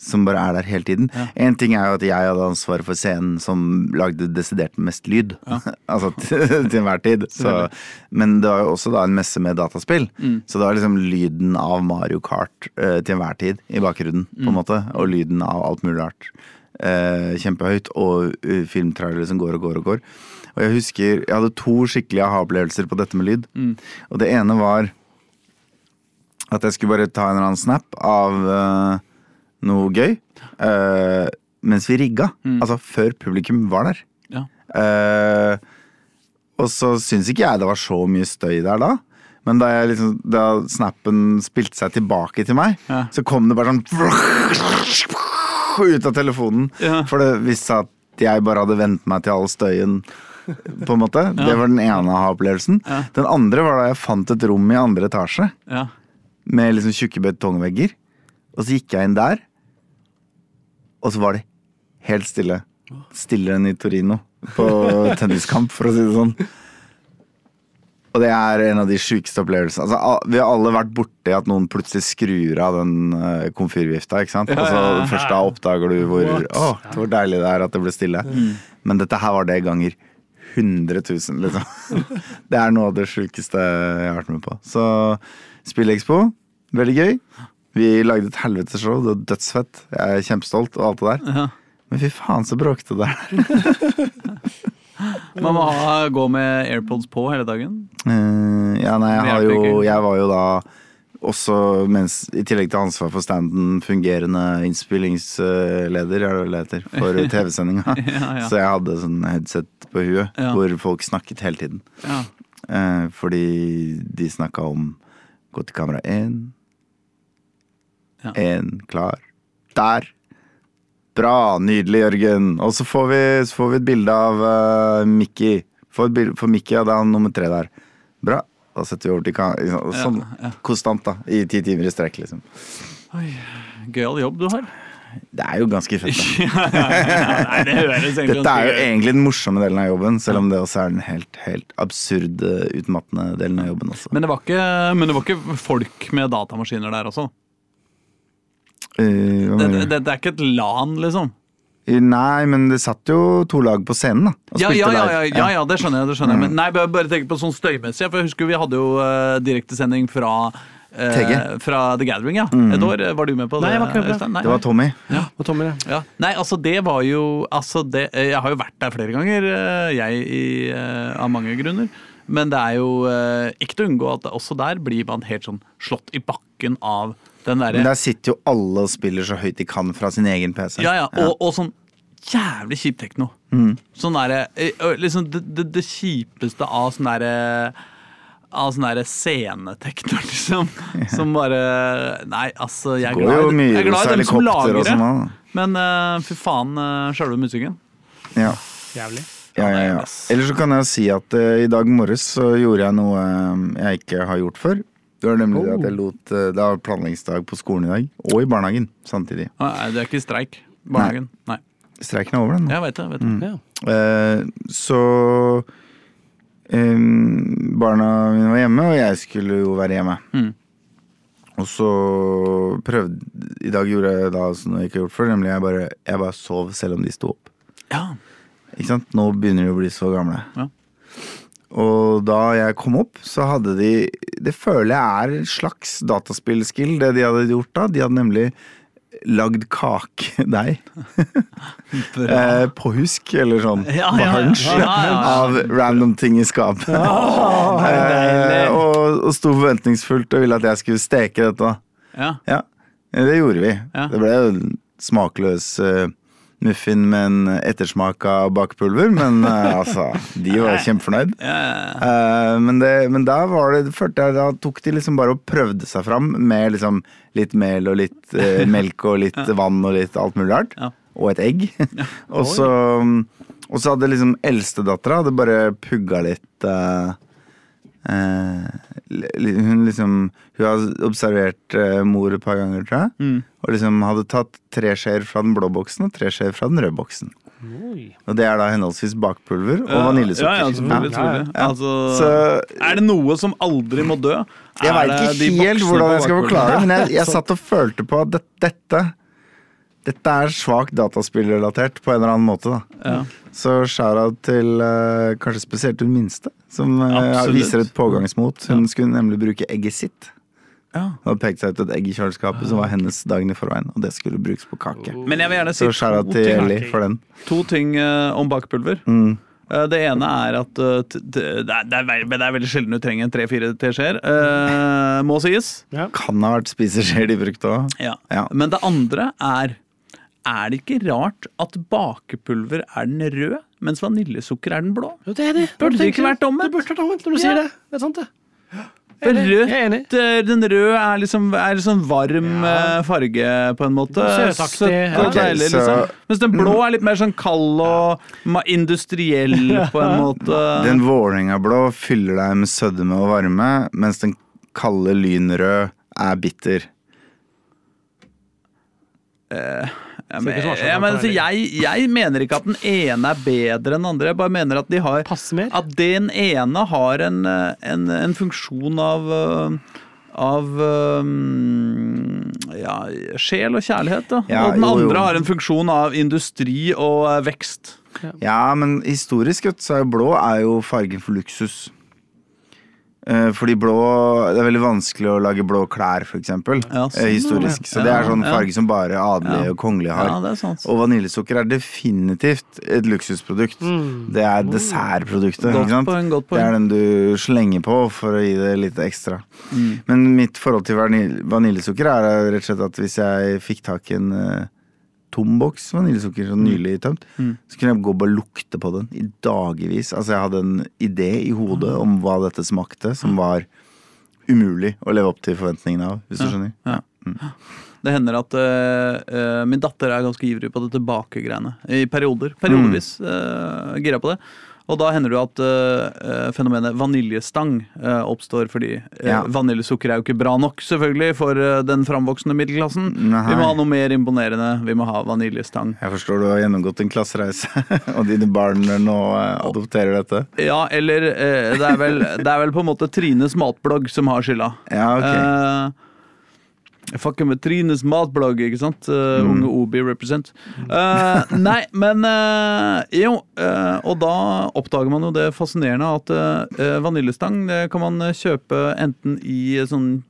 Som bare er der hele tiden. Ja. En ting er jo at jeg hadde ansvaret for scenen som lagde desidert mest lyd. altså til, enhver tid. Så, men det var jo også da en messe med dataspill. Mm. Så det var liksom lyden av Mario Kart uh, til enhver tid i bakgrunnen, på Mm. en måte. Og lyden av alt mulig rart. Uh, kjempehøyt. Og uh, filmtrailere som går og går og går. Og jeg husker jeg hadde to skikkelige aha-opplevelser på dette med lyd. Mm. Og det ene var at jeg skulle bare ta en eller annen snap av eh, noe gøy. uh, mens vi rigga. Altså før publikum var der. Ja. Uh, og så syns ikke jeg det var så mye støy der da. Men da, liksom, da snappen spilte seg tilbake til meg, Ja. så kom det bare sånn ut av telefonen. Ja. For det viste seg at jeg bare hadde vent meg til all støyen. På en måte. Det var den ene aha-opplevelsen. Den andre var da jeg fant et rom i andre etasje Ja. med liksom tjukke betongvegger. Og så gikk jeg inn der, og så var det helt stille. Stillere enn i Torino på tenniskamp, for å si det sånn. Og det er en av de sjukeste opplevelsene. Altså, vi har alle vært borti at noen plutselig skrur av den uh, komfyrvifta. ikke sant? Ja, Og så. Først da oppdager du hvor, å, hvor deilig det er at det ble stille. Men dette her var det ganger 100 000, liksom. det er noe av det sjukeste jeg har vært med på. Så Spillekspo, veldig gøy. Vi lagde et helvetes show, det var dødsfett. Jeg er kjempestolt og alt det der. Ja. Men fy faen, så bråkete det er. Man må ha, gå med AirPods på hele dagen. Uh, ja, nei, jeg, har jo, jeg var jo da også, mens, i tillegg til ansvar for standen, fungerende innspillingsleder, er heter, for TV-sendinga. Ja, ja. Så jeg hadde sånn headset på huet Ja. hvor folk snakket hele tiden. Ja. Eh, fordi de snakka om gå til kamera én, Ja. klar, der. Bra, nydelig, Jørgen. Og så får vi, så får vi et bilde av uh, Mickey. For, for Mickey, ja, det er han nummer tre der. Bra. Da setter vi over til kan Sånn ja. konstant, da. I ti timer i strekk, liksom. Oi, Gøyal jobb du har. Det er jo ganske fett, da. Nei, det Dette er jo egentlig den morsomme delen av jobben, selv om det også er den helt, helt absurde, utmattende delen av jobben også. Men det, var ikke, men det var ikke folk med datamaskiner der også? Eh, Det, det, det er ikke et LAN, liksom? Nei, men det satt jo to lag på scenen, da. Og Ja, ja, ja, ja, ja, ja, det skjønner jeg. det skjønner jeg Men nei, bare, bare tenk på sånn støymessig. For jeg husker vi hadde jo uh, direktesending fra eh, TG. Fra The Gathering, ja. Et år. Var du med på det? Nei, jeg var ikke med på det. Nei, Det var Tommy. Og Tommy, ja. Ja. Nei, altså det var jo altså det, Jeg har jo vært der flere ganger, eh, jeg, i, eh, av mange grunner. Men det er jo eh, ikke til å unngå at også der blir man helt sånn slått i bakken av den derre Men der sitter jo alle og spiller så høyt de kan fra sin egen PC. Ja, ja, og, og sånn jævlig kjip tekno. Sånn derre eh, Liksom det, det, det kjipeste av sånn derre av sånn derre scenetekno, liksom. Som bare Nei, altså, jeg er glad, jo i- mye jeg er glad i dem som lager det. sånn. Men uh, fy faen, uh, sjølve musikken. Ja. Jævlig. Ja, ja, ja. Eller så kan jeg si at uh, i dag morges så gjorde jeg noe uh, jeg ikke har gjort før. Det var nemlig det at jeg lot eh, Det var planleggingsdag på skolen i dag, og i barnehagen samtidig. Nei, det er ikke streik. Barnehagen. Nei. Streiken er over, den. Jeg vet det. vet det. Ja. Eh, så eh, Barna mine var hjemme, og jeg skulle jo være hjemme. Mm. Og så prøvde I dag gjorde jeg da som jeg ikke har gjort før, nemlig jeg bare, jeg bare sov selv om de sto opp. Ja. Ikke sant? Nå begynner de å bli så gamle. Ja. Og da jeg kom opp, så hadde de Det føler jeg er en slags dataspillskill, det de hadde gjort da. De hadde nemlig lagd kakedeig. eh, på husk, eller sånn Ja, ja, hunch, Ja, av random ting i skapet. eh, og, og sto forventningsfullt og ville at jeg skulle steke dette. ja. Ja, det gjorde vi. Det ble smakløs eh, muffin med en ettersmak av bakepulver, men uh, altså, de var kjempefornøyd. Ja, ja, ja. Eh, men, det, men da var det, følte jeg da tok de liksom bare og prøvde seg fram med liksom litt mel og litt uh, melk og litt vann og litt alt mulig rart. Ja. Og et egg. og, så, og så hadde liksom eldstedattera bare pugga litt li- Hun liksom Hun har observert eh, mor et par ganger, tror jeg. Mm. Og liksom hadde tatt tre skjeer fra den blå boksen og tre skjeer fra den røde boksen. Oi. Og det er da henholdsvis bakpulver og vaniljesukker. Ja, ja. Ja, ja. Altså, Så er det noe som aldri må dø? Jeg veit ikke helt hvordan jeg skal forklare det, men jeg, jeg satt og følte på at det, dette Dette er svakt dataspillrelatert på en eller annen måte. da Ja. Så shout-out til eh, kanskje spesielt hun minste, som eh, Absolutt. viser et pågangsmot. Hun skulle nemlig bruke egget sitt. Ja. Hun hadde pekt seg ut et egg i kjøleskapet som var hennes dagen i forveien, og det skulle brukes på kake. Men jeg vil gjerne si Så shout-out to til ting, Ellie for den. to ting uh, om bakepulver. Mm. Eh, Det ene er at eh, det er, det er, det er veldig sjelden du trenger tre-fire teskjeer, eh, må sies. Ja. Kan ha vært spiseskjeer de brukte òg. Ja. Ja. Men det andre er Er det ikke rart at bakepulver er den røde, mens vaniljesukker er den blå? Jo, det er det. Burde det ikke vært omvendt? Det burde vært omvendt når du Ja. sier det. Det er sant, det. er enig. Rødt, eh, den røde er liksom, er liksom varm ja. farge, på en måte. Søtaktig, Søtt ja. og deilig, liksom. Mens den blå er litt mer sånn kald og industriell, på en måte. Den Vålerenga-blå fyller deg med sødme og varme, mens den kalde lynrød er bitter. Ja, men, ja, men, altså, jeg, jeg mener ikke at den ene er bedre enn den andre. Jeg bare mener at de har At den ene har en, en, en funksjon av eh, av eh, ja, sjel og kjærlighet. Da. Ja, og den jo, jo. andre har en funksjon av industri og eh, vekst. Ja, men historisk så er jo blå er jo fargen for luksus. Eh, Fordi blå Det er veldig vanskelig å lage blå klær, for eksempel. Ja, sånn, eh, historisk. Så det er sånn farge som bare adelige Ja. og kongelige har. Ja, det er sant. Og vaniljesukker er definitivt et luksusprodukt. Det er dessertproduktet. Godt ikke sant? poeng, godt poeng. Det er den du slenger på for å gi det litt ekstra. Mm. Men mitt forhold til vanil- vaniljesukker er rett og slett at hvis jeg fikk tak i en eh, tom boks vaniljesukker sånn nylig tømt, Mm. så kunne jeg gå og bare lukte på den i dagevis. Altså jeg hadde en idé i hodet Mm. om hva dette smakte, som var umulig å leve opp til forventningene av, hvis du skjønner. Ja. Det hender at eh, min datter er ganske ivrig på det tilbakegreiene. I perioder. Periodevis uh, gira på det. Og da hender det jo at uh, fenomenet vaniljestang uh, oppstår fordi uh, Ja. vaniljesukker er jo ikke bra nok selvfølgelig for den framvoksende middelklassen. Nei. Vi må ha noe mer imponerende. Vi må ha vaniljestang. Jeg forstår du har gjennomgått en klassereise, og dine barn nå adopterer dette. Ja, eller det, er vel, det er vel på en måte Trines matblogg som har skylda. Ja, ok. Fucker med Trines matblogg, ikke sant? Uh, Mm. Unge Obi represent. Uh, nei, men uh, jo. og da oppdager man jo det fascinerende at vaniljestang det kan man kjøpe enten i sånn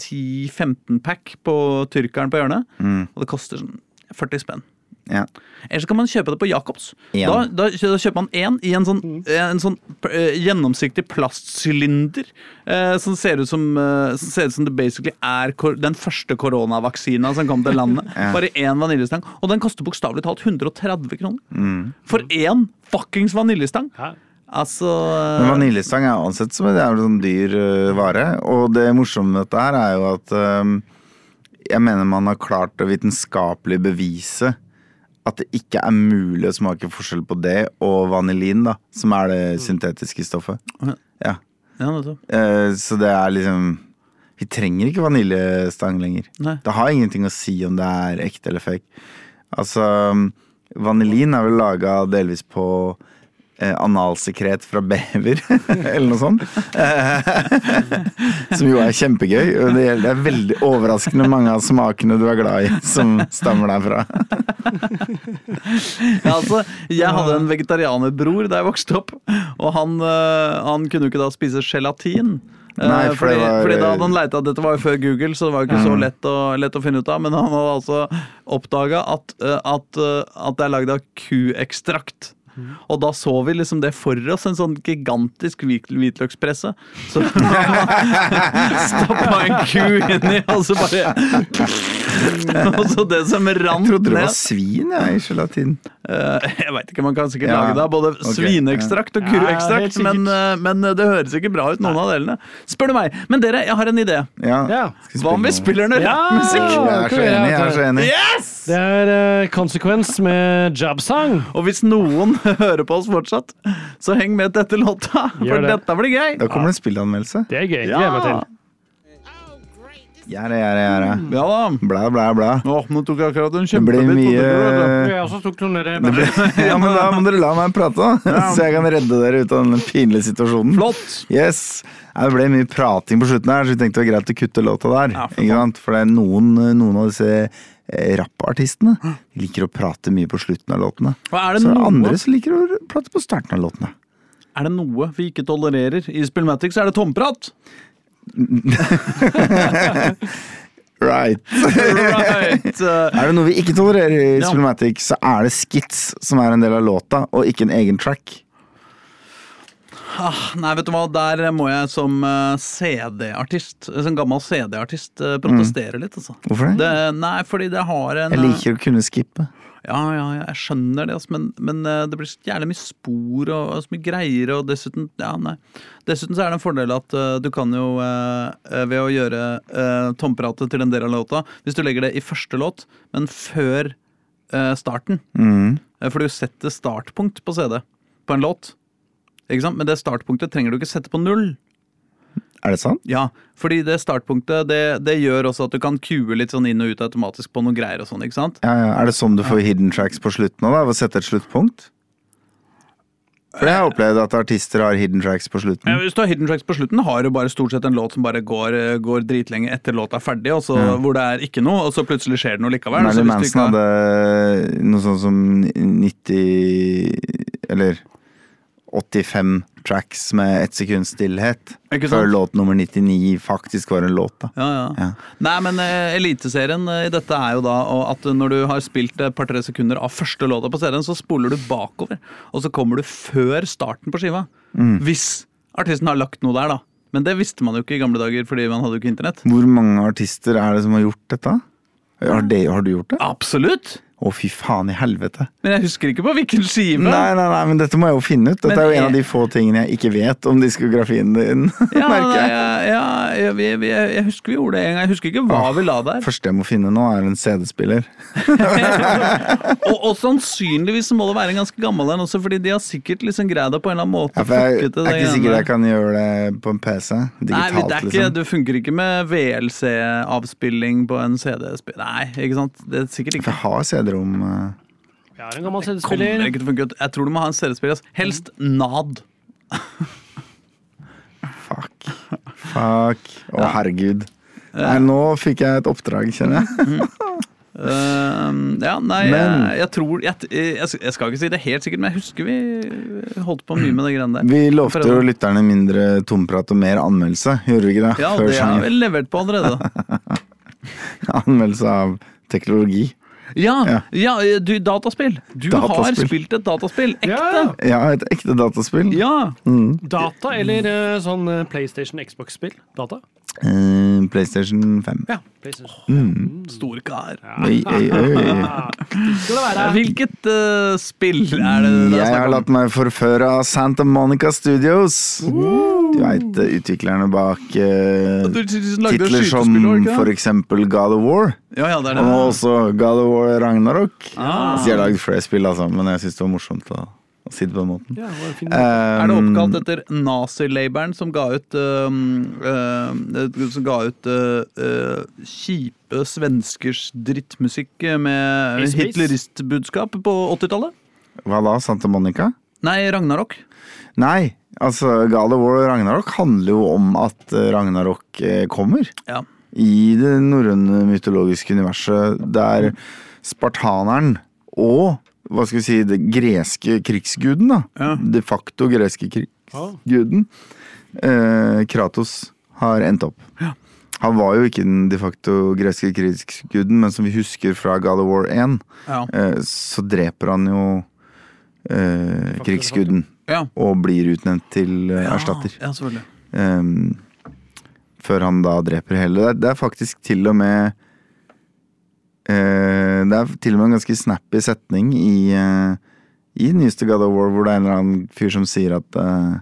10-15 pack på tyrkeren på hjørnet, Mm. og det koster sånn 40 spenn. Ja. Eller så kan man kjøpe det på Jacobs. Da, da, da kjøper man én i en sånn, en sånn eh, gjennomsiktig plastsylinder. eh, som ser ut som, eh, som ser ut som det basically er kor den første koronavaksina som kom til landet. Ja. Bare én vaniljestang. Og den koster bokstavelig talt 130 kroner. Mm. For én fuckings vaniljestang! Ja. Altså Men vaniljestang er ansett som en jævlig sånn dyr uh, vare. Og det morsomme med dette her er jo at um, jeg mener man har klart å vitenskapelig bevise at det ikke er mulig å smake forskjell på det og vanilin, da, som er det syntetiske stoffet. Ja. Ja, det uh, Så det er liksom Vi trenger ikke vaniljestang lenger. Nei. Det har ingenting å si om det er ekte eller fake. Altså, vanilin er vel laga delvis på eh, analsekret fra bever, eller noe sånt. Eh, som jo er kjempegøy. Og det er veldig overraskende mange av smakene du er glad i, som stammer derfra. Ja, altså, jeg hadde en vegetarianerbror da jeg vokste opp, og han, øh, han kunne jo ikke da spise gelatin. Eh, Nei, for fordi, det var- fordi da hadde han leita Dette var jo før Google, så det var jo ikke så lett å, lett å finne ut av. Men han hadde altså oppdaga at, at, at det er lagd av kuekstrakt. Og da så vi liksom det for oss, en sånn gigantisk hvit, hvitløkspresse. Så stappa en ku inni, og så bare Og så det som rant Jeg trodde det var svin jeg, i gelatin. Eh, Jeg veit ikke, man kan sikkert Ja, lage det av både okay. svineekstrakt og kuekstrakt, Ja, men, eh, men det høres ikke bra ut, noen av delene. Spør du meg. Men dere, jeg har en idé. Ja. Ja. Hva om vi spiller noe Ja! rappmusikk? Jeg er så enig. Jeg er så enig. Yes! Det er uh, konsekvens med Jabsang. Og hvis noen hører på oss fortsatt, så heng med til etter låta, for det. dette blir gøy. Da kommer det en spillanmeldelse. Det er gøy. Gleder meg til. Gjerde, gjerde, gjerde. Ja da. Blæ, blæ, blæ. Åh, nå tok jeg akkurat en Det blir kjempebit. mye det, Jeg også tok noen der, det blir, Ja, men da må dere la meg prate, da. Så jeg kan redde dere ut av den pinlige situasjonen. Flott. Yes. Det ble mye prating på slutten her, så vi tenkte det var greit å kutte låta der. Ja, for ikke sant? For det er noen, noen av disse rappartistene de liker å prate mye på slutten av låtene. Og er det Så er det noe- andre som liker å prate på starten av låtene. Er det noe vi ikke tolererer i Spillmatic, så er det tomprat. Right. Right. Eh, Er det noe vi ikke tolererer i. Spillmatic, så er det skits som er en del av låta, og ikke en egen track. Ah, nei, vet du hva, der må jeg som eh, CD-artist, som gammel CD-artist, protestere protestere litt, altså. Hvorfor det? Det, nei, fordi det har en Jeg liker å kunne skippe. Ja, ja, jeg skjønner det, altså, men, men eh, det blir så jævlig mye spor og, og så mye greier, og dessuten Ja, nei. Dessuten så er det en fordel at uh, du kan jo, eh, eh, ved å gjøre uh, tompratet til en del av låta Hvis du legger det i første låt, men før eh, starten Mm. eh, For du setter startpunkt på CD på en låt. Ikke sant? Men det startpunktet trenger du ikke sette på null. Er det sant? Ja, fordi det startpunktet det, det gjør også at du kan kue litt sånn inn og ut automatisk på noen greier og sånn, ikke sant? Ja, ja. Er det sånn du får hidden tracks på slutten òg, ved å sette et sluttpunkt? For jeg har opplevd at artister har hidden tracks på Ja, slutten. hvis du har hidden tracks på slutten, har du bare stort sett en låt som bare går, eh, går dritlenge etter låta er ferdig, og så, Ja. hvor det er ikke noe, og så plutselig skjer det noe likevel. Marilyn Manson har- hadde noe sånt som 90 Eller 85 tracks med ett sekunds stillhet. Før låt nummer 99 faktisk var en låt, da. ja, ja. Ja. Nei, men eh, Eliteserien eh, i dette er jo da at når du har spilt et par-tre sekunder av første låta på CD-en, så spoler du bakover, og så kommer du før starten på skiva. Mm. Hvis artisten har lagt noe der, da. Men det visste man jo ikke i gamle dager, fordi man hadde jo ikke internett. Hvor mange artister er det som har gjort dette? Har, det, har du gjort det? Absolutt! Å, fy faen i helvete. Men jeg husker ikke på hvilken skive. Nei, nei, nei, men dette må jeg jo finne ut. Dette Men er jo en jeg- av de få tingene jeg ikke vet om diskografien din. Ja, merker jeg. ja, ja jeg, jeg, jeg, jeg husker vi gjorde det en gang. Jeg husker ikke hva vi la der. Første jeg må finne nå, er en CD-spiller. Og, og sannsynligvis må det være en ganske gammel en også, fordi de har sikkert liksom greid det på en eller annen måte. Ja, jeg fucket er ikke sikker jeg kan gjøre det på en PC. Nei, det ikke, liksom. Du funker ikke med VLC-avspilling på en CD-spiller. Nei, ikke sant? Det er sikkert ikke. jeg har CD-rom Vi har en gammel Kommer CD-spiller. Jeg tror du må ha en CD-spiller. Helst NAD. Fuck. Fuck. Å, herregud. Nei, nå fikk jeg et oppdrag, kjenner jeg. Uh, ja, nei, Men- jeg, jeg tror jeg, jeg, jeg skal ikke si det helt sikkert, men jeg husker vi holdt på mye med det greiene der. Vi lovte jo lytterne mindre tomprat og mer anmeldelse, gjorde vi ikke det? Ja, Før det har vi levert på allerede. Anmeldelse av teknologi. Ja, Ja. ja du, dataspill. Du har spilt et dataspill. Ekte. Ja. Ja, et ekte dataspill. Ja. Data eller eh, sånn eh, PlayStation Xbox-spill? Data? Eh, PlayStation 5. Ja. PlayStation. Stor kar. Oi, oi, oi. Skal det være? Hvilket uh, spill er det det er Jeg har latt meg forføre av Santa Monica Studios. Du veit utviklerne bak eh, titler som det for eksempel God of War. Ja, ja, det er Og også God of War Ragnarok. Ah. Så de har lagd flere spill, altså, men jeg syns det var morsomt å, å si det på den måten. Ja, det um. Er det Um, oppkalt etter nazilabelen som ga ut uh, uh, Som ga ut uh, uh, kjipe svenskers drittmusikk med hitleristbudskap på 80-tallet? Hva da? Santa Monica? Nei, Ragnarok. Nei, altså God of War og Ragnarok handler jo om at Ragnarok kommer. Ja. I det norrøne mytologiske universet der spartaneren og hva skal vi si, den greske krigsguden, da. Ja. De facto greske krigsguden. Eh, Kratos har endt opp. Han var jo ikke den de facto greske krigsguden, men som vi husker fra God of War 1, Ja. eh, så dreper han jo eh, krigsguden. ja. Og blir utnevnt til eh, Ja, erstatter. Ja. Ehm, før han da dreper hele. Det er, det er faktisk til og med eh, Det er til og med en ganske snappy setning i, uh, i nyeste God of War, hvor det er en eller annen fyr som sier at eh,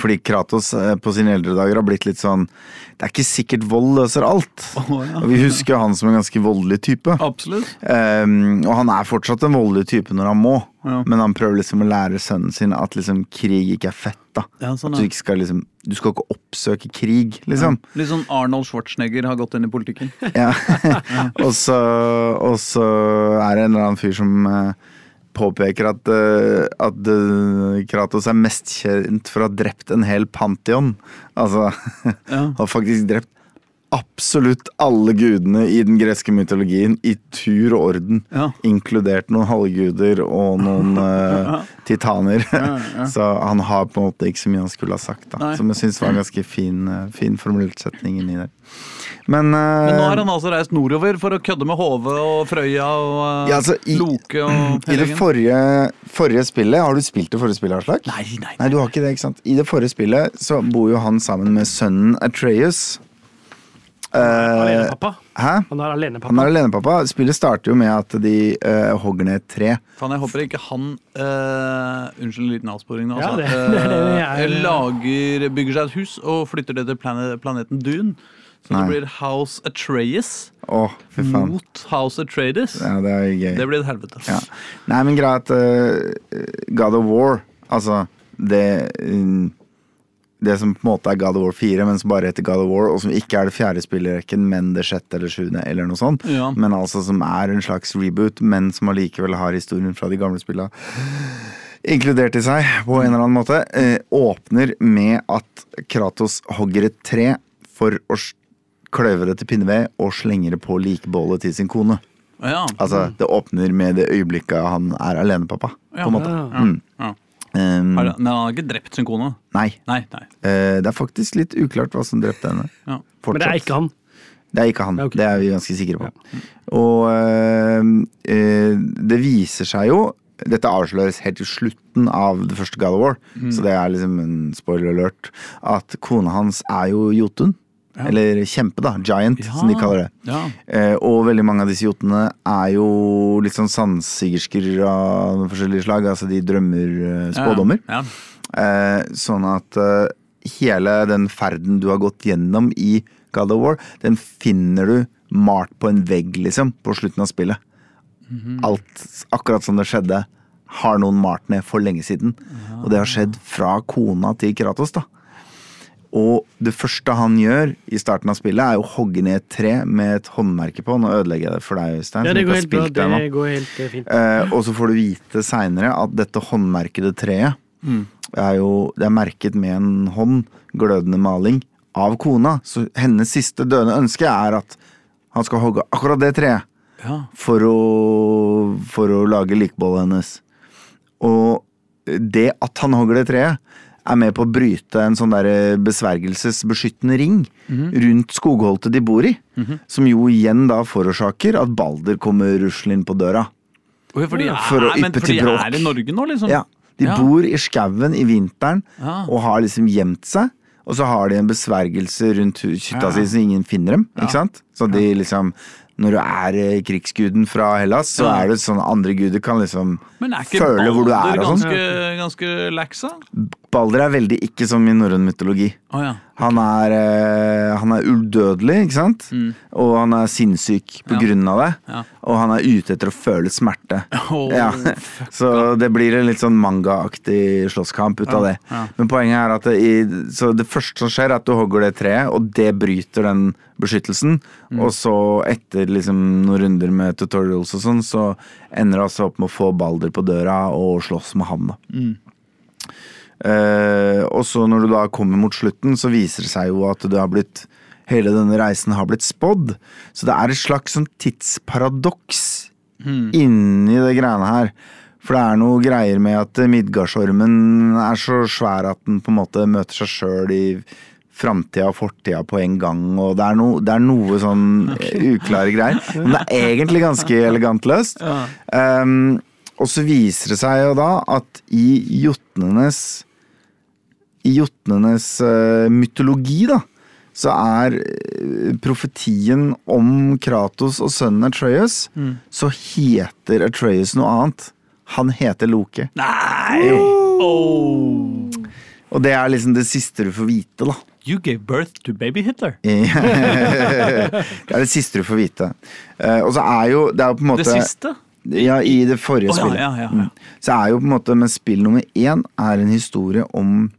fordi Kratos eh, på sine eldre dager har blitt litt sånn Det er ikke sikkert vold løser alt. Oh, ja. Og vi husker jo han som en ganske voldelig type. Absolutt. Um, og han er fortsatt en voldelig type når han må, Ja. men han prøver liksom å lære sønnen sin at liksom krig ikke er fett. da Ja, sånn, At du ikke skal liksom Du skal ikke oppsøke krig, liksom. Litt sånn Arnold Schwarzenegger har gått inn i politikken. Ja. og, så, og så er det en eller annen fyr som eh, påpeker at, eh, at eh, Kratos er mest kjent for å ha drept en hel pantheon. Altså Ja. har faktisk drept absolutt alle gudene i den greske mytologien i tur og orden. Ja. Inkludert noen halvguder og noen uh, titaner. så han har på en måte ikke så mye han skulle ha sagt. da Nei. Som jeg syns var en ganske fin, eh, fin formulert setning inni der. Men, uh, Men nå har han altså reist nordover for å kødde med Hove og Frøya og uh, Ja, altså, i- Loke og i det forrige, forrige spillet Har du spilt det forrige spillet, Aslak? Nei, nei, Nei, du har ikke det, ikke sant? I det forrige spillet så bor jo han sammen med sønnen Atreus. Eh, Alenepappa. hæ? Han er alenepappa. Han er alenepappa. Spillet starter jo med at de uh, hogger ned et tre. Faen, jeg håper ikke han uh, Unnskyld en liten avsporing nå. Ja, Altså. det- det er det jeg- Eh, lager, bygger seg et hus og flytter det til planet, planeten Dune. Så Nei. det blir House Atreas oh, for faen. mot House Atreides. Ja, det er gøy. Det blir et helvete. Ja. Nei, men greit. Uh, God of War, altså det mm, Det som på en måte er God of War 4, men som bare heter God of War, og som ikke er det fjerde spillet men det sjette eller sjuende, eller noe sånt. Ja. Men altså som er en slags reboot, men som allikevel har historien fra de gamle spillene inkludert i seg, på en eller annen måte, eh, åpner med at Kratos hogger et tre for å kløyve det til pinneved og slenger det på likbålet til sin kone. Ja. Altså, Det åpner med det øyeblikket han er alenepappa. Ja. På en måte. Ja. Mm. Ja. Um, Har, men han har ikke drept sin kone? nei. Nei. nei. Uh, det er faktisk litt uklart hva som drepte henne. Ja. Men det er ikke han. Det er ikke han. Ja, ok. Det er vi ganske sikre på. Og eh, eh, det viser seg jo Dette avsløres helt til slutten av det første God of War, Mm. så det er liksom en spoiler alert. At kona hans er jo Jotun. Eller kjempe, da. Giant, som de kaller det. Ja. Eh, og veldig mange av disse jotene er jo litt sånn sannsigersker av forskjellige slag. Altså de drømmer eh, spådommer. Ja. Eh, sånn at eh, hele den ferden du har gått gjennom i God of War, den finner du malt på en vegg, liksom, på slutten av spillet. Alt akkurat som det skjedde, har noen malt ned for lenge siden. Og det har skjedd fra kona til Kratos, da. Og det første han gjør i starten av spillet, er å hogge ned et tre med et håndmerke på. Nå ødelegger jeg det for deg, Øystein. Ja, det går helt bra. det går helt fint. Eh, og så får du vite seinere at dette håndmerkede treet er jo Det er merket med en hånd, glødende maling, av kona. Så hennes siste døende ønske er at han skal hogge akkurat det treet Ja. for å, for å lage likbollet hennes. Og det at han hogger det treet, er med på å bryte en sånn der besvergelsesbeskyttende ring rundt skogholtet de bor i. Som jo igjen da forårsaker at Balder kommer ruslende inn på døra. Okay, for de er, For å yppe til bråk. er i Norge nå, liksom? Ja, De Ja. bor i skauen i vinteren Ja. og har liksom gjemt seg. Og så har de en besvergelse rundt hytta Ja. si så ingen finner dem. Ikke sant? Så de liksom Når du er eh, krigsguden fra Hellas, så er det sånn andre guder kan liksom Men er ikke føle hvor du Balder er og sånn. ganske, ganske laxa? Balder er veldig ikke som i norrøn mytologi. Oh, ja. Han er, uh, han er udødelig, ikke sant? Og han er sinnssyk på Mm. Ja. grunn av det. Ja. Og han er ute etter å føle smerte. Ja, Så det blir en litt sånn mangaaktig slåsskamp ut av det. Men poenget er at det, i, så det første som skjer, er at du hogger det treet, og det bryter den beskyttelsen. Mm. Og så, etter liksom noen runder med tutorials og sånn, så ender det altså opp med å få Balder på døra og slåss med ham. da. Mm. Eh, og så når du da kommer mot slutten, så viser det seg jo at det har blitt Hele denne reisen har blitt spådd. Så det er et slags sånn tidsparadoks inni det greiene her. For det er noe greier med at Midgardsormen er så svær at den på en måte møter seg sjøl i framtida og fortida på en gang, og det er, noe- det er noe sånn okay. uklare greier. Men det er egentlig ganske elegant løst. Um, og så viser det seg jo da at i jotnenes I jotnenes eh, mytologi, da, så er eh, profetien om Kratos og sønnen Atreus Så heter Atreus noe annet. Han heter Loke. Nei! Oh. Og det er liksom det siste du får vite, da. You gave birth to baby Hitler. det er det siste du får vite. Eh, og så er jo Det er jo på en måte Det siste? Ja, i det forrige oh, ja, spillet. ja, ja. Mm. Så er jo på en måte Men spill nummer én er en historie om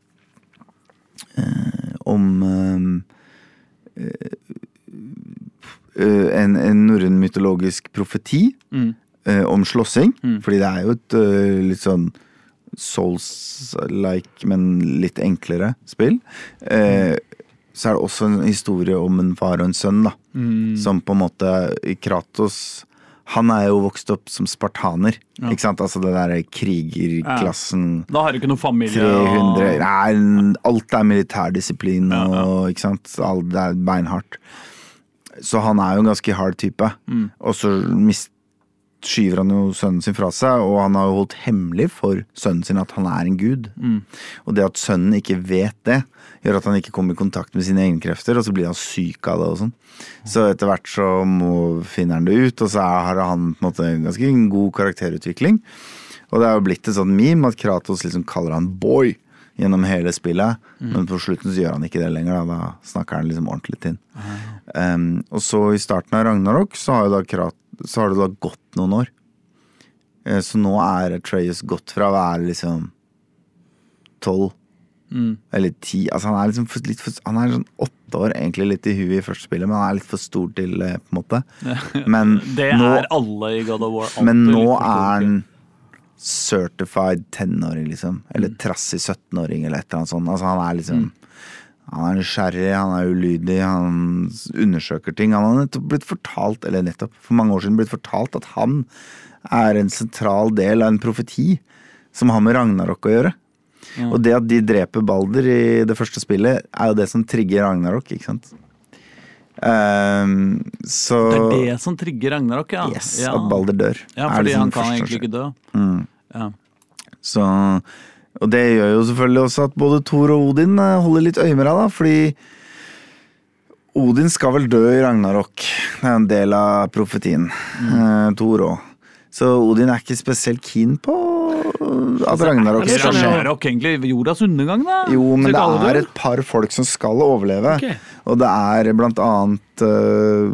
Om eh, eh, en, en norrøn mytologisk profeti Mm. eh, om slåssing. Fordi det er jo et eh, litt sånn Souls-like, men litt enklere spill. Eh, så er det også en historie om en far og en sønn, da. Som på en måte Kratos Han er jo vokst opp som spartaner. Ikke sant? Altså det der krigerklassen. Da har du ikke noe familie. 300 og- Nei, alt er militærdisiplin og ikke sant. Alt er beinhardt. Så han er jo en ganske hard type. Og så skyver han jo sønnen sin fra seg, og han har jo holdt hemmelig for sønnen sin at han er en gud. Og det at sønnen ikke vet det, gjør at han ikke kommer i kontakt med sine egne krefter, og så blir han syk av det og sånn. Så etter hvert så finner han det ut, og så har han på en måte en ganske god karakterutvikling. Og det er jo blitt et sånt meme at Kratos liksom kaller han boy gjennom hele spillet, men på slutten så gjør han ikke det lenger. Da, da snakker han liksom ordentlig til um, Og så i starten av Ragnarok så har, Krat så har det da gått noen år. Eh, Så nå er Atreus gått fra å være liksom tolv eller ti Altså han er liksom for, litt for, Han er sånn åtte år, egentlig litt i huet i første spillet, men han er litt for stor til det, på en måte. Men Det nå, er alle i God of War. alltid men nå er han certified tenåring, liksom. Eller trassig 17-åring, eller et eller annet sånt. Altså, han er liksom Han er nysgjerrig, han er ulydig, han undersøker ting. Han har nettopp blitt fortalt, eller nettopp, for mange år siden blitt fortalt at han er en sentral del av en profeti som har med Ragnarok å gjøre. Og det at de dreper Balder i det første spillet, er jo det som trigger Ragnarok, ikke sant. Um, så Det er det som trigger Ragnarok, ja. Yes, ja. at Balder dør. Ja, fordi han kan egentlig ikke dø. Mm. Ja. Så, og det gjør jo selvfølgelig også at både Thor og Odin eh, holder litt øye med deg, da, fordi Odin skal vel dø i Ragnarok. Det er en del av profetien. Mm. Uh, Thor òg. Så Odin er ikke spesielt keen på at Ragnarok skal skje. Ragnarok egentlig jordas undergang, da? Jo, men det er et par folk som skal overleve. Okay. Og det er blant annet uh,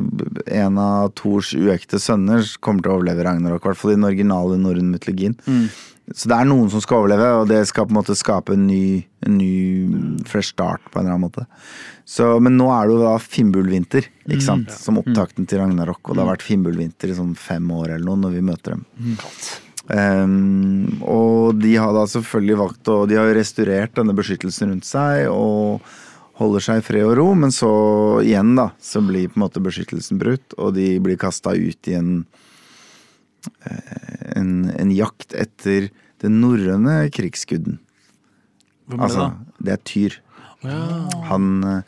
en av Thors uekte sønner som kommer til å overleve Ragnarok. I hvert fall i den originale norrøne mytologien. Så det er noen som skal overleve, og det skal på en måte skape en ny, en ny fresh start på en eller annen måte. Så, men nå er det jo da Finnbullvinter, ikke sant? som opptakten til Ragnarok. Og det har vært Finnbullvinter i sånn fem år eller noe når vi møter dem. Um, og de har da selvfølgelig valgt å De har jo restaurert denne beskyttelsen rundt seg og holder seg i fred og ro, men så igjen, da, så blir på en måte beskyttelsen brutt, og de blir kasta ut i en, en en jakt etter den norrøne krigsguden. Hvem er det Altså, da? det er Tyr. Han eh,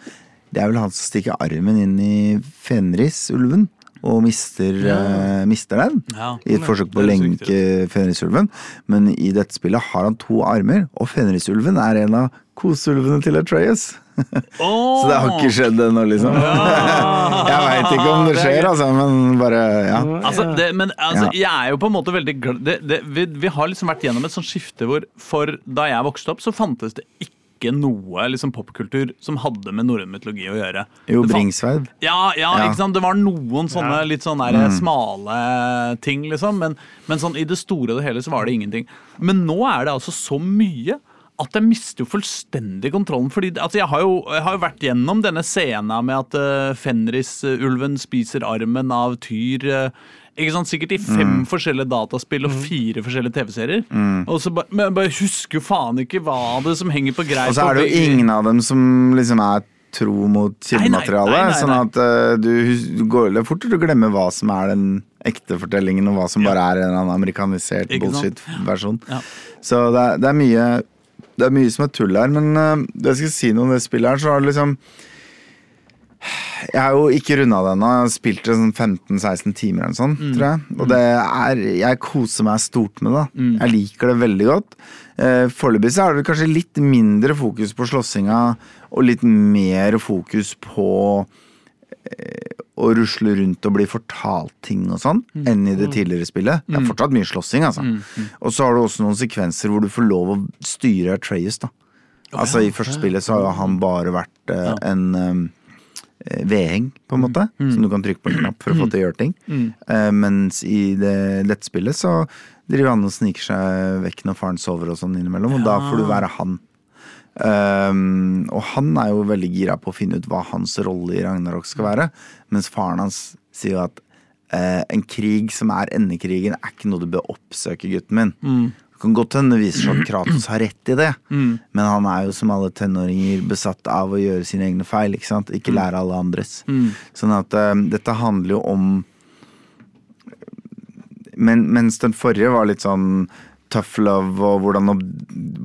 Det er vel han som stikker armen inn i Fenrisulven og mister, eh, mister den. Ja. I et forsøk på å lenke Fenrisulven. Men i dette spillet har han to armer, og Fenrisulven er en av koseulvene til Atreas. Åh! Så det har ikke skjedd ennå, liksom. Jeg veit ikke om det er skjer, altså, men bare ja. Altså, det, men altså, Ja. jeg er jo på en måte veldig glad det, det, vi, vi har liksom vært gjennom et sånt skifte hvor for da jeg vokste opp, så fantes det ikke noe liksom, popkultur som hadde med norrøn mytologi å gjøre. Jo, Bringsveid. Ja, ja, Ja. ikke sant? Det var noen sånne litt sånne der smale ting, liksom. Men, men sånn i det store og det hele så var det ingenting. Men nå er det altså så mye at jeg mister jo fullstendig kontrollen. Fordi altså, jeg, har jo, jeg har jo vært gjennom denne scenen med at uh, Fenris-ulven spiser armen av Tyr. Uh, ikke sant? Sikkert i fem forskjellige dataspill og fire forskjellige TV-serier. Og så ba- Men jeg bare husker faen ikke hva det som henger på greip. Og så er det jo ingen av dem som liksom er tro mot kildematerialet. Sånn at uh, du, hus- du går det er fort til å glemme hva som er den ekte fortellingen, og hva som Ja. bare er en eller annen amerikanisert bullshit-versjon. Ja. Så det er, det er mye Det er mye som er tull her, men uh, det jeg skal si noe om det spillet her, så har det liksom Jeg har jo ikke runda det ennå. Jeg har spilt det sånn 15-16 timer eller sånn, Mm. tror jeg. Og det er Jeg koser meg stort med det. Mm. Jeg liker det veldig godt. Eh, Foreløpig så er det kanskje litt mindre fokus på slåssinga og litt mer fokus på eh, å rusle rundt og bli fortalt ting og sånn, enn i det tidligere spillet. Det er fortsatt mye slåssing, altså. Og så har du også noen sekvenser hvor du får lov å styre Atreas, da. Altså I første spillet så har han bare vært eh, en um, vedheng, på en måte, som du kan trykke på en knapp for å få til å gjøre ting. Eh, mens i det, lettspillet så driver han og sniker seg vekk når faren sover og sånn innimellom, og da får du være han. Um, og han er jo veldig gira på å finne ut hva hans rolle i Ragnarok skal være. Mens faren hans sier jo at uh, en krig som er endekrigen, er ikke noe du bør oppsøke, gutten min. Det kan godt hende det viser seg at Kratos har rett i det, Mm. men han er jo som alle tenåringer besatt av å gjøre sine egne feil. Ikke sant? Ikke lære alle andres. Mm. Sånn at eh, dette handler jo om men, Mens den forrige var litt sånn tough love og hvordan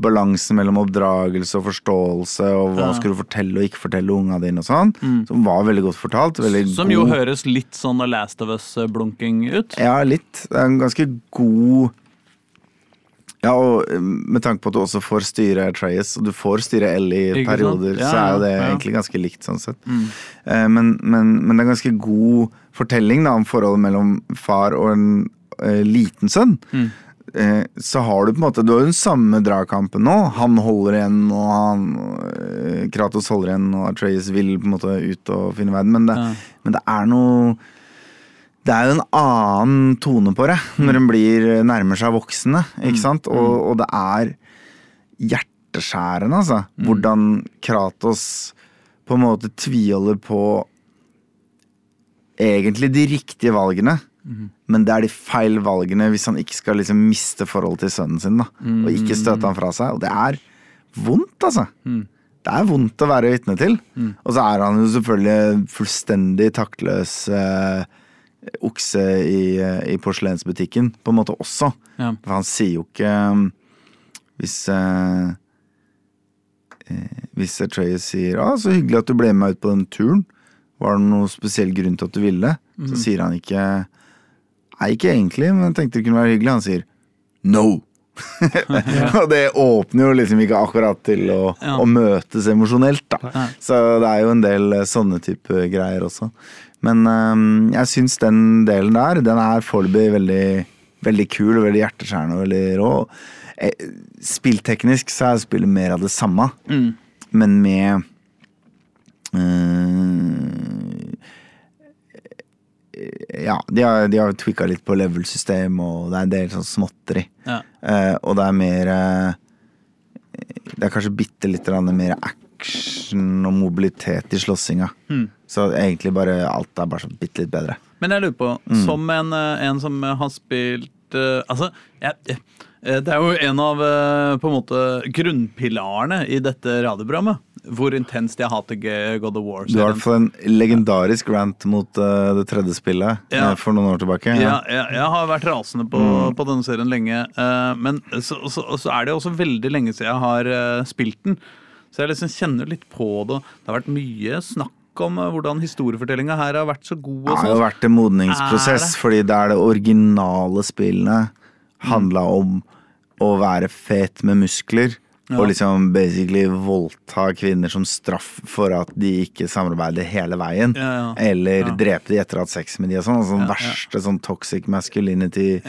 balansen mellom oppdragelse og forståelse og hva Ja. skulle du fortelle og ikke fortelle unga dine og sånn, som var veldig godt fortalt. Veldig Som jo høres litt sånn Last of Us-blunking ut. Ja, litt. Det er en ganske god Ja, og eh, med tanke på at du også får styre Atreas, og du får styre Ellie i perioder, Ja, så er jo det ja, egentlig ganske likt sånn sett. Mm. Men, men, men det er en ganske god fortelling da, om forholdet mellom far og en uh, liten sønn. Eh, så har du på en måte Du har jo den samme dragkampen nå. Han holder igjen, og han eh, Kratos holder igjen, og Atreas vil på en måte ut og finne verden. Men det, Ja. men det er noe det er jo en annen tone på det når en blir nærmer seg voksne, ikke sant? Og, og det er hjerteskjærende, altså. Hvordan Kratos på en måte tviholder på egentlig de riktige valgene. Men det er de feil valgene hvis han ikke skal liksom miste forholdet til sønnen sin. da Og ikke støte han fra seg. Og det er vondt, altså. Det er vondt å være vitne til. Og så er han jo selvfølgelig fullstendig taktløs eh, okse i, eh, i porselensbutikken, på en måte også. Ja. For han sier jo ikke um, Hvis eh, eh, Hvis Atreas sier ah, 'så hyggelig at du ble med meg ut på den turen', var det noen spesiell grunn til at du ville? Så sier han ikke Nei, ikke egentlig, men jeg tenkte det kunne være hyggelig. Han sier 'no'. Og det åpner jo liksom ikke akkurat til å, Ja. å møtes emosjonelt, da. Nei. Så det er jo en del eh, sånne type greier også. Men um, jeg syns den delen der, den er foreløpig veldig, veldig kul og veldig hjerteskjærende og veldig rå. Eh, Spillteknisk så er spillet mer av det samme, Mm. men med øh, ja, de har, de har tweaka litt på level-system, og det er en del sånn småtteri. Ja. Eh, og det er mer eh, Det er kanskje bitte litt mer action og mobilitet i slåssinga. Mm. Så egentlig bare alt er bare så bitte litt bedre. Men jeg lurer på, Mm. som en, eh, en som har spilt uh, Altså, jeg, jeg, det er jo en av uh, på en måte grunnpilarene i dette radioprogrammet. Hvor intenst jeg hater God of War. Du har i hvert fall en legendarisk rant mot uh, det tredje spillet Ja. uh, for noen år tilbake. Ja, jeg, jeg har vært rasende på, Mm. på denne serien lenge. Uh, men så, så, så er det også veldig lenge siden jeg har spilt den. Så jeg liksom kjenner litt på det. Det har vært mye snakk om hvordan historiefortellinga her har vært så god. Det har jo sånn. vært en modningsprosess, det? fordi det er det originale spillene handla om å være fet med muskler. Ja. Og liksom basically voldta kvinner som straff for at de ikke samarbeider hele veien. Ja, ja. Eller Ja. drepe de etter å ha hatt sex med de og sånn. Altså, den verste sånn toxic masculinity.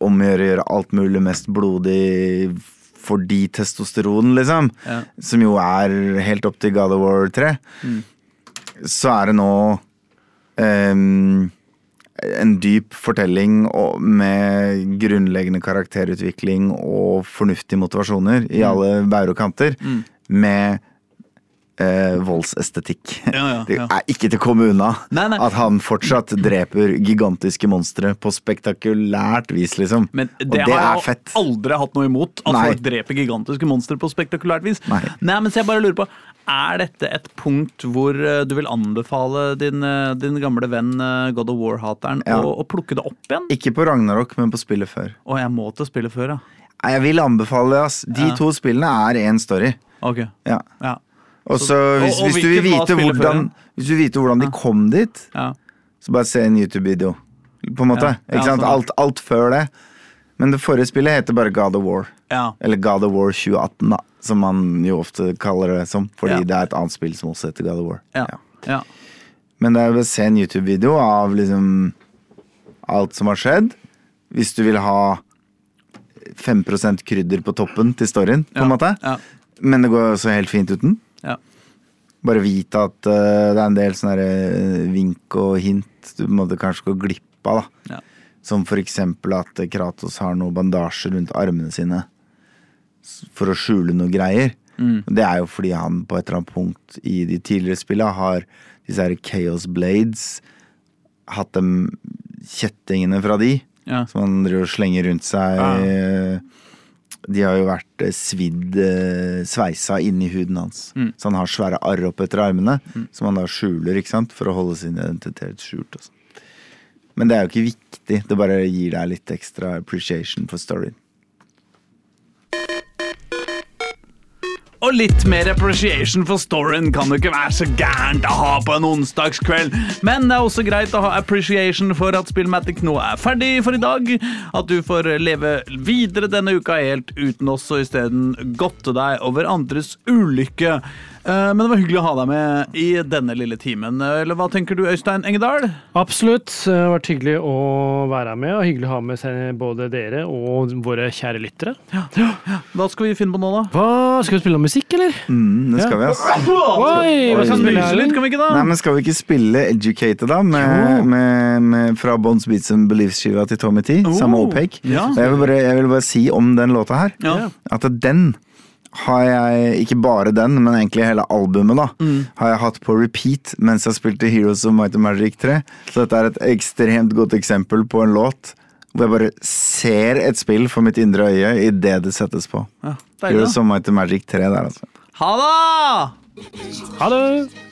Omgjøre gjøre alt mulig mest blodig fordi testosteron, liksom. Som jo er helt opp til God of War 3. Mm. Så er det nå ehm, en dyp fortelling med grunnleggende karakterutvikling og fornuftige motivasjoner i alle bauger og kanter. Mm. Med eh, voldsestetikk. Ja, ja, Det er ikke til å komme unna Nei, nei. at han fortsatt dreper gigantiske monstre på spektakulært vis, liksom. Men det, og det har jeg aldri hatt noe imot. At Nei. folk dreper gigantiske monstre på spektakulært vis. Nei. men så jeg bare lurer på Er dette et punkt hvor eh, du vil anbefale din, eh, din gamle venn eh, God of War-hateren Ja. å, å plukke det opp igjen? Ikke på Ragnarok, men på spillet før. Å, jeg må til spillet før, ja. Jeg vil anbefale det, ass. De Ja. to spillene er én story. Ok. Ja. Ja. Og så hvis, og- og hvis, du vil vite hvordan, hvis du vil vite hvordan de kom dit, ja. så bare se en YouTube-video. På en måte. Ikke sant? sånn. Alt, alt før det. Men det forrige spillet heter bare God of War. ja. Eller God of War 2018, da. Som man jo ofte kaller det som. Fordi Ja. det er et annet spill som også heter God of War. ja. ja. Men det er å se en YouTube-video av liksom alt som har skjedd. Hvis du vil ha 5% krydder på toppen til storyen, på en måte. ja. Men det går også helt fint uten. Ja. Bare vite at uh, det er en del sånne eh, vink og hint du måtte kanskje gå glipp av. da. Ja. Som for eksempel at Kratos har noe bandasje rundt armene sine for å skjule noe greier. Mm. Det er jo fordi han på et eller annet punkt i de tidligere spillene har disse her Chaos Blades hatt dem kjettingene fra de, Ja. som han driver og slenger rundt seg Ja. eh, de har jo vært eh, svidd, eh, sveisa inni huden hans. Så han har svære arr opp etter armene, som han da skjuler ikke sant? for å holde sin identitet skjult. Og sånn. Men det er jo ikke viktig, det bare gir deg litt ekstra appreciation for storyen. Og litt mer appreciation for storyen kan jo ikke være så gærent å ha på en onsdagskveld. Men det er også greit å ha appreciation for at Spillmatic nå er ferdig for i dag. At du får leve videre denne uka helt uten oss, og isteden godte deg over andres ulykke. Eh, Men det var hyggelig å ha deg med i denne lille timen. Eller hva tenker du, Øystein Engedal? Absolutt. Det har vært hyggelig å være med, og hyggelig å ha med seg både dere og våre kjære lyttere. Hva skal vi finne på nå, da? Hva, Skal vi spille noe musikk, eller? Mm, det skal vi, ass. Oi, hva skal vi spille litt, kan vi ikke da? Nei, men Skal vi ikke spille Educated, da? Med, med, med, fra Bonds Beats and Beliefs-skiva til Tommy T. Samme Oh, OPEC. ja. Jeg, vil bare, jeg vil bare si om den låta her Ja. at den har jeg, ikke bare den, men egentlig hele albumet, da, Mm. har jeg hatt på repeat mens jeg spilte Heroes of Might and Magic 3. Så dette er et ekstremt godt eksempel på en låt hvor jeg bare ser et spill for mitt indre øye idet det settes på. Ja, deilig, Heroes of Might and Magic 3 der, altså. Ha det! Ha det!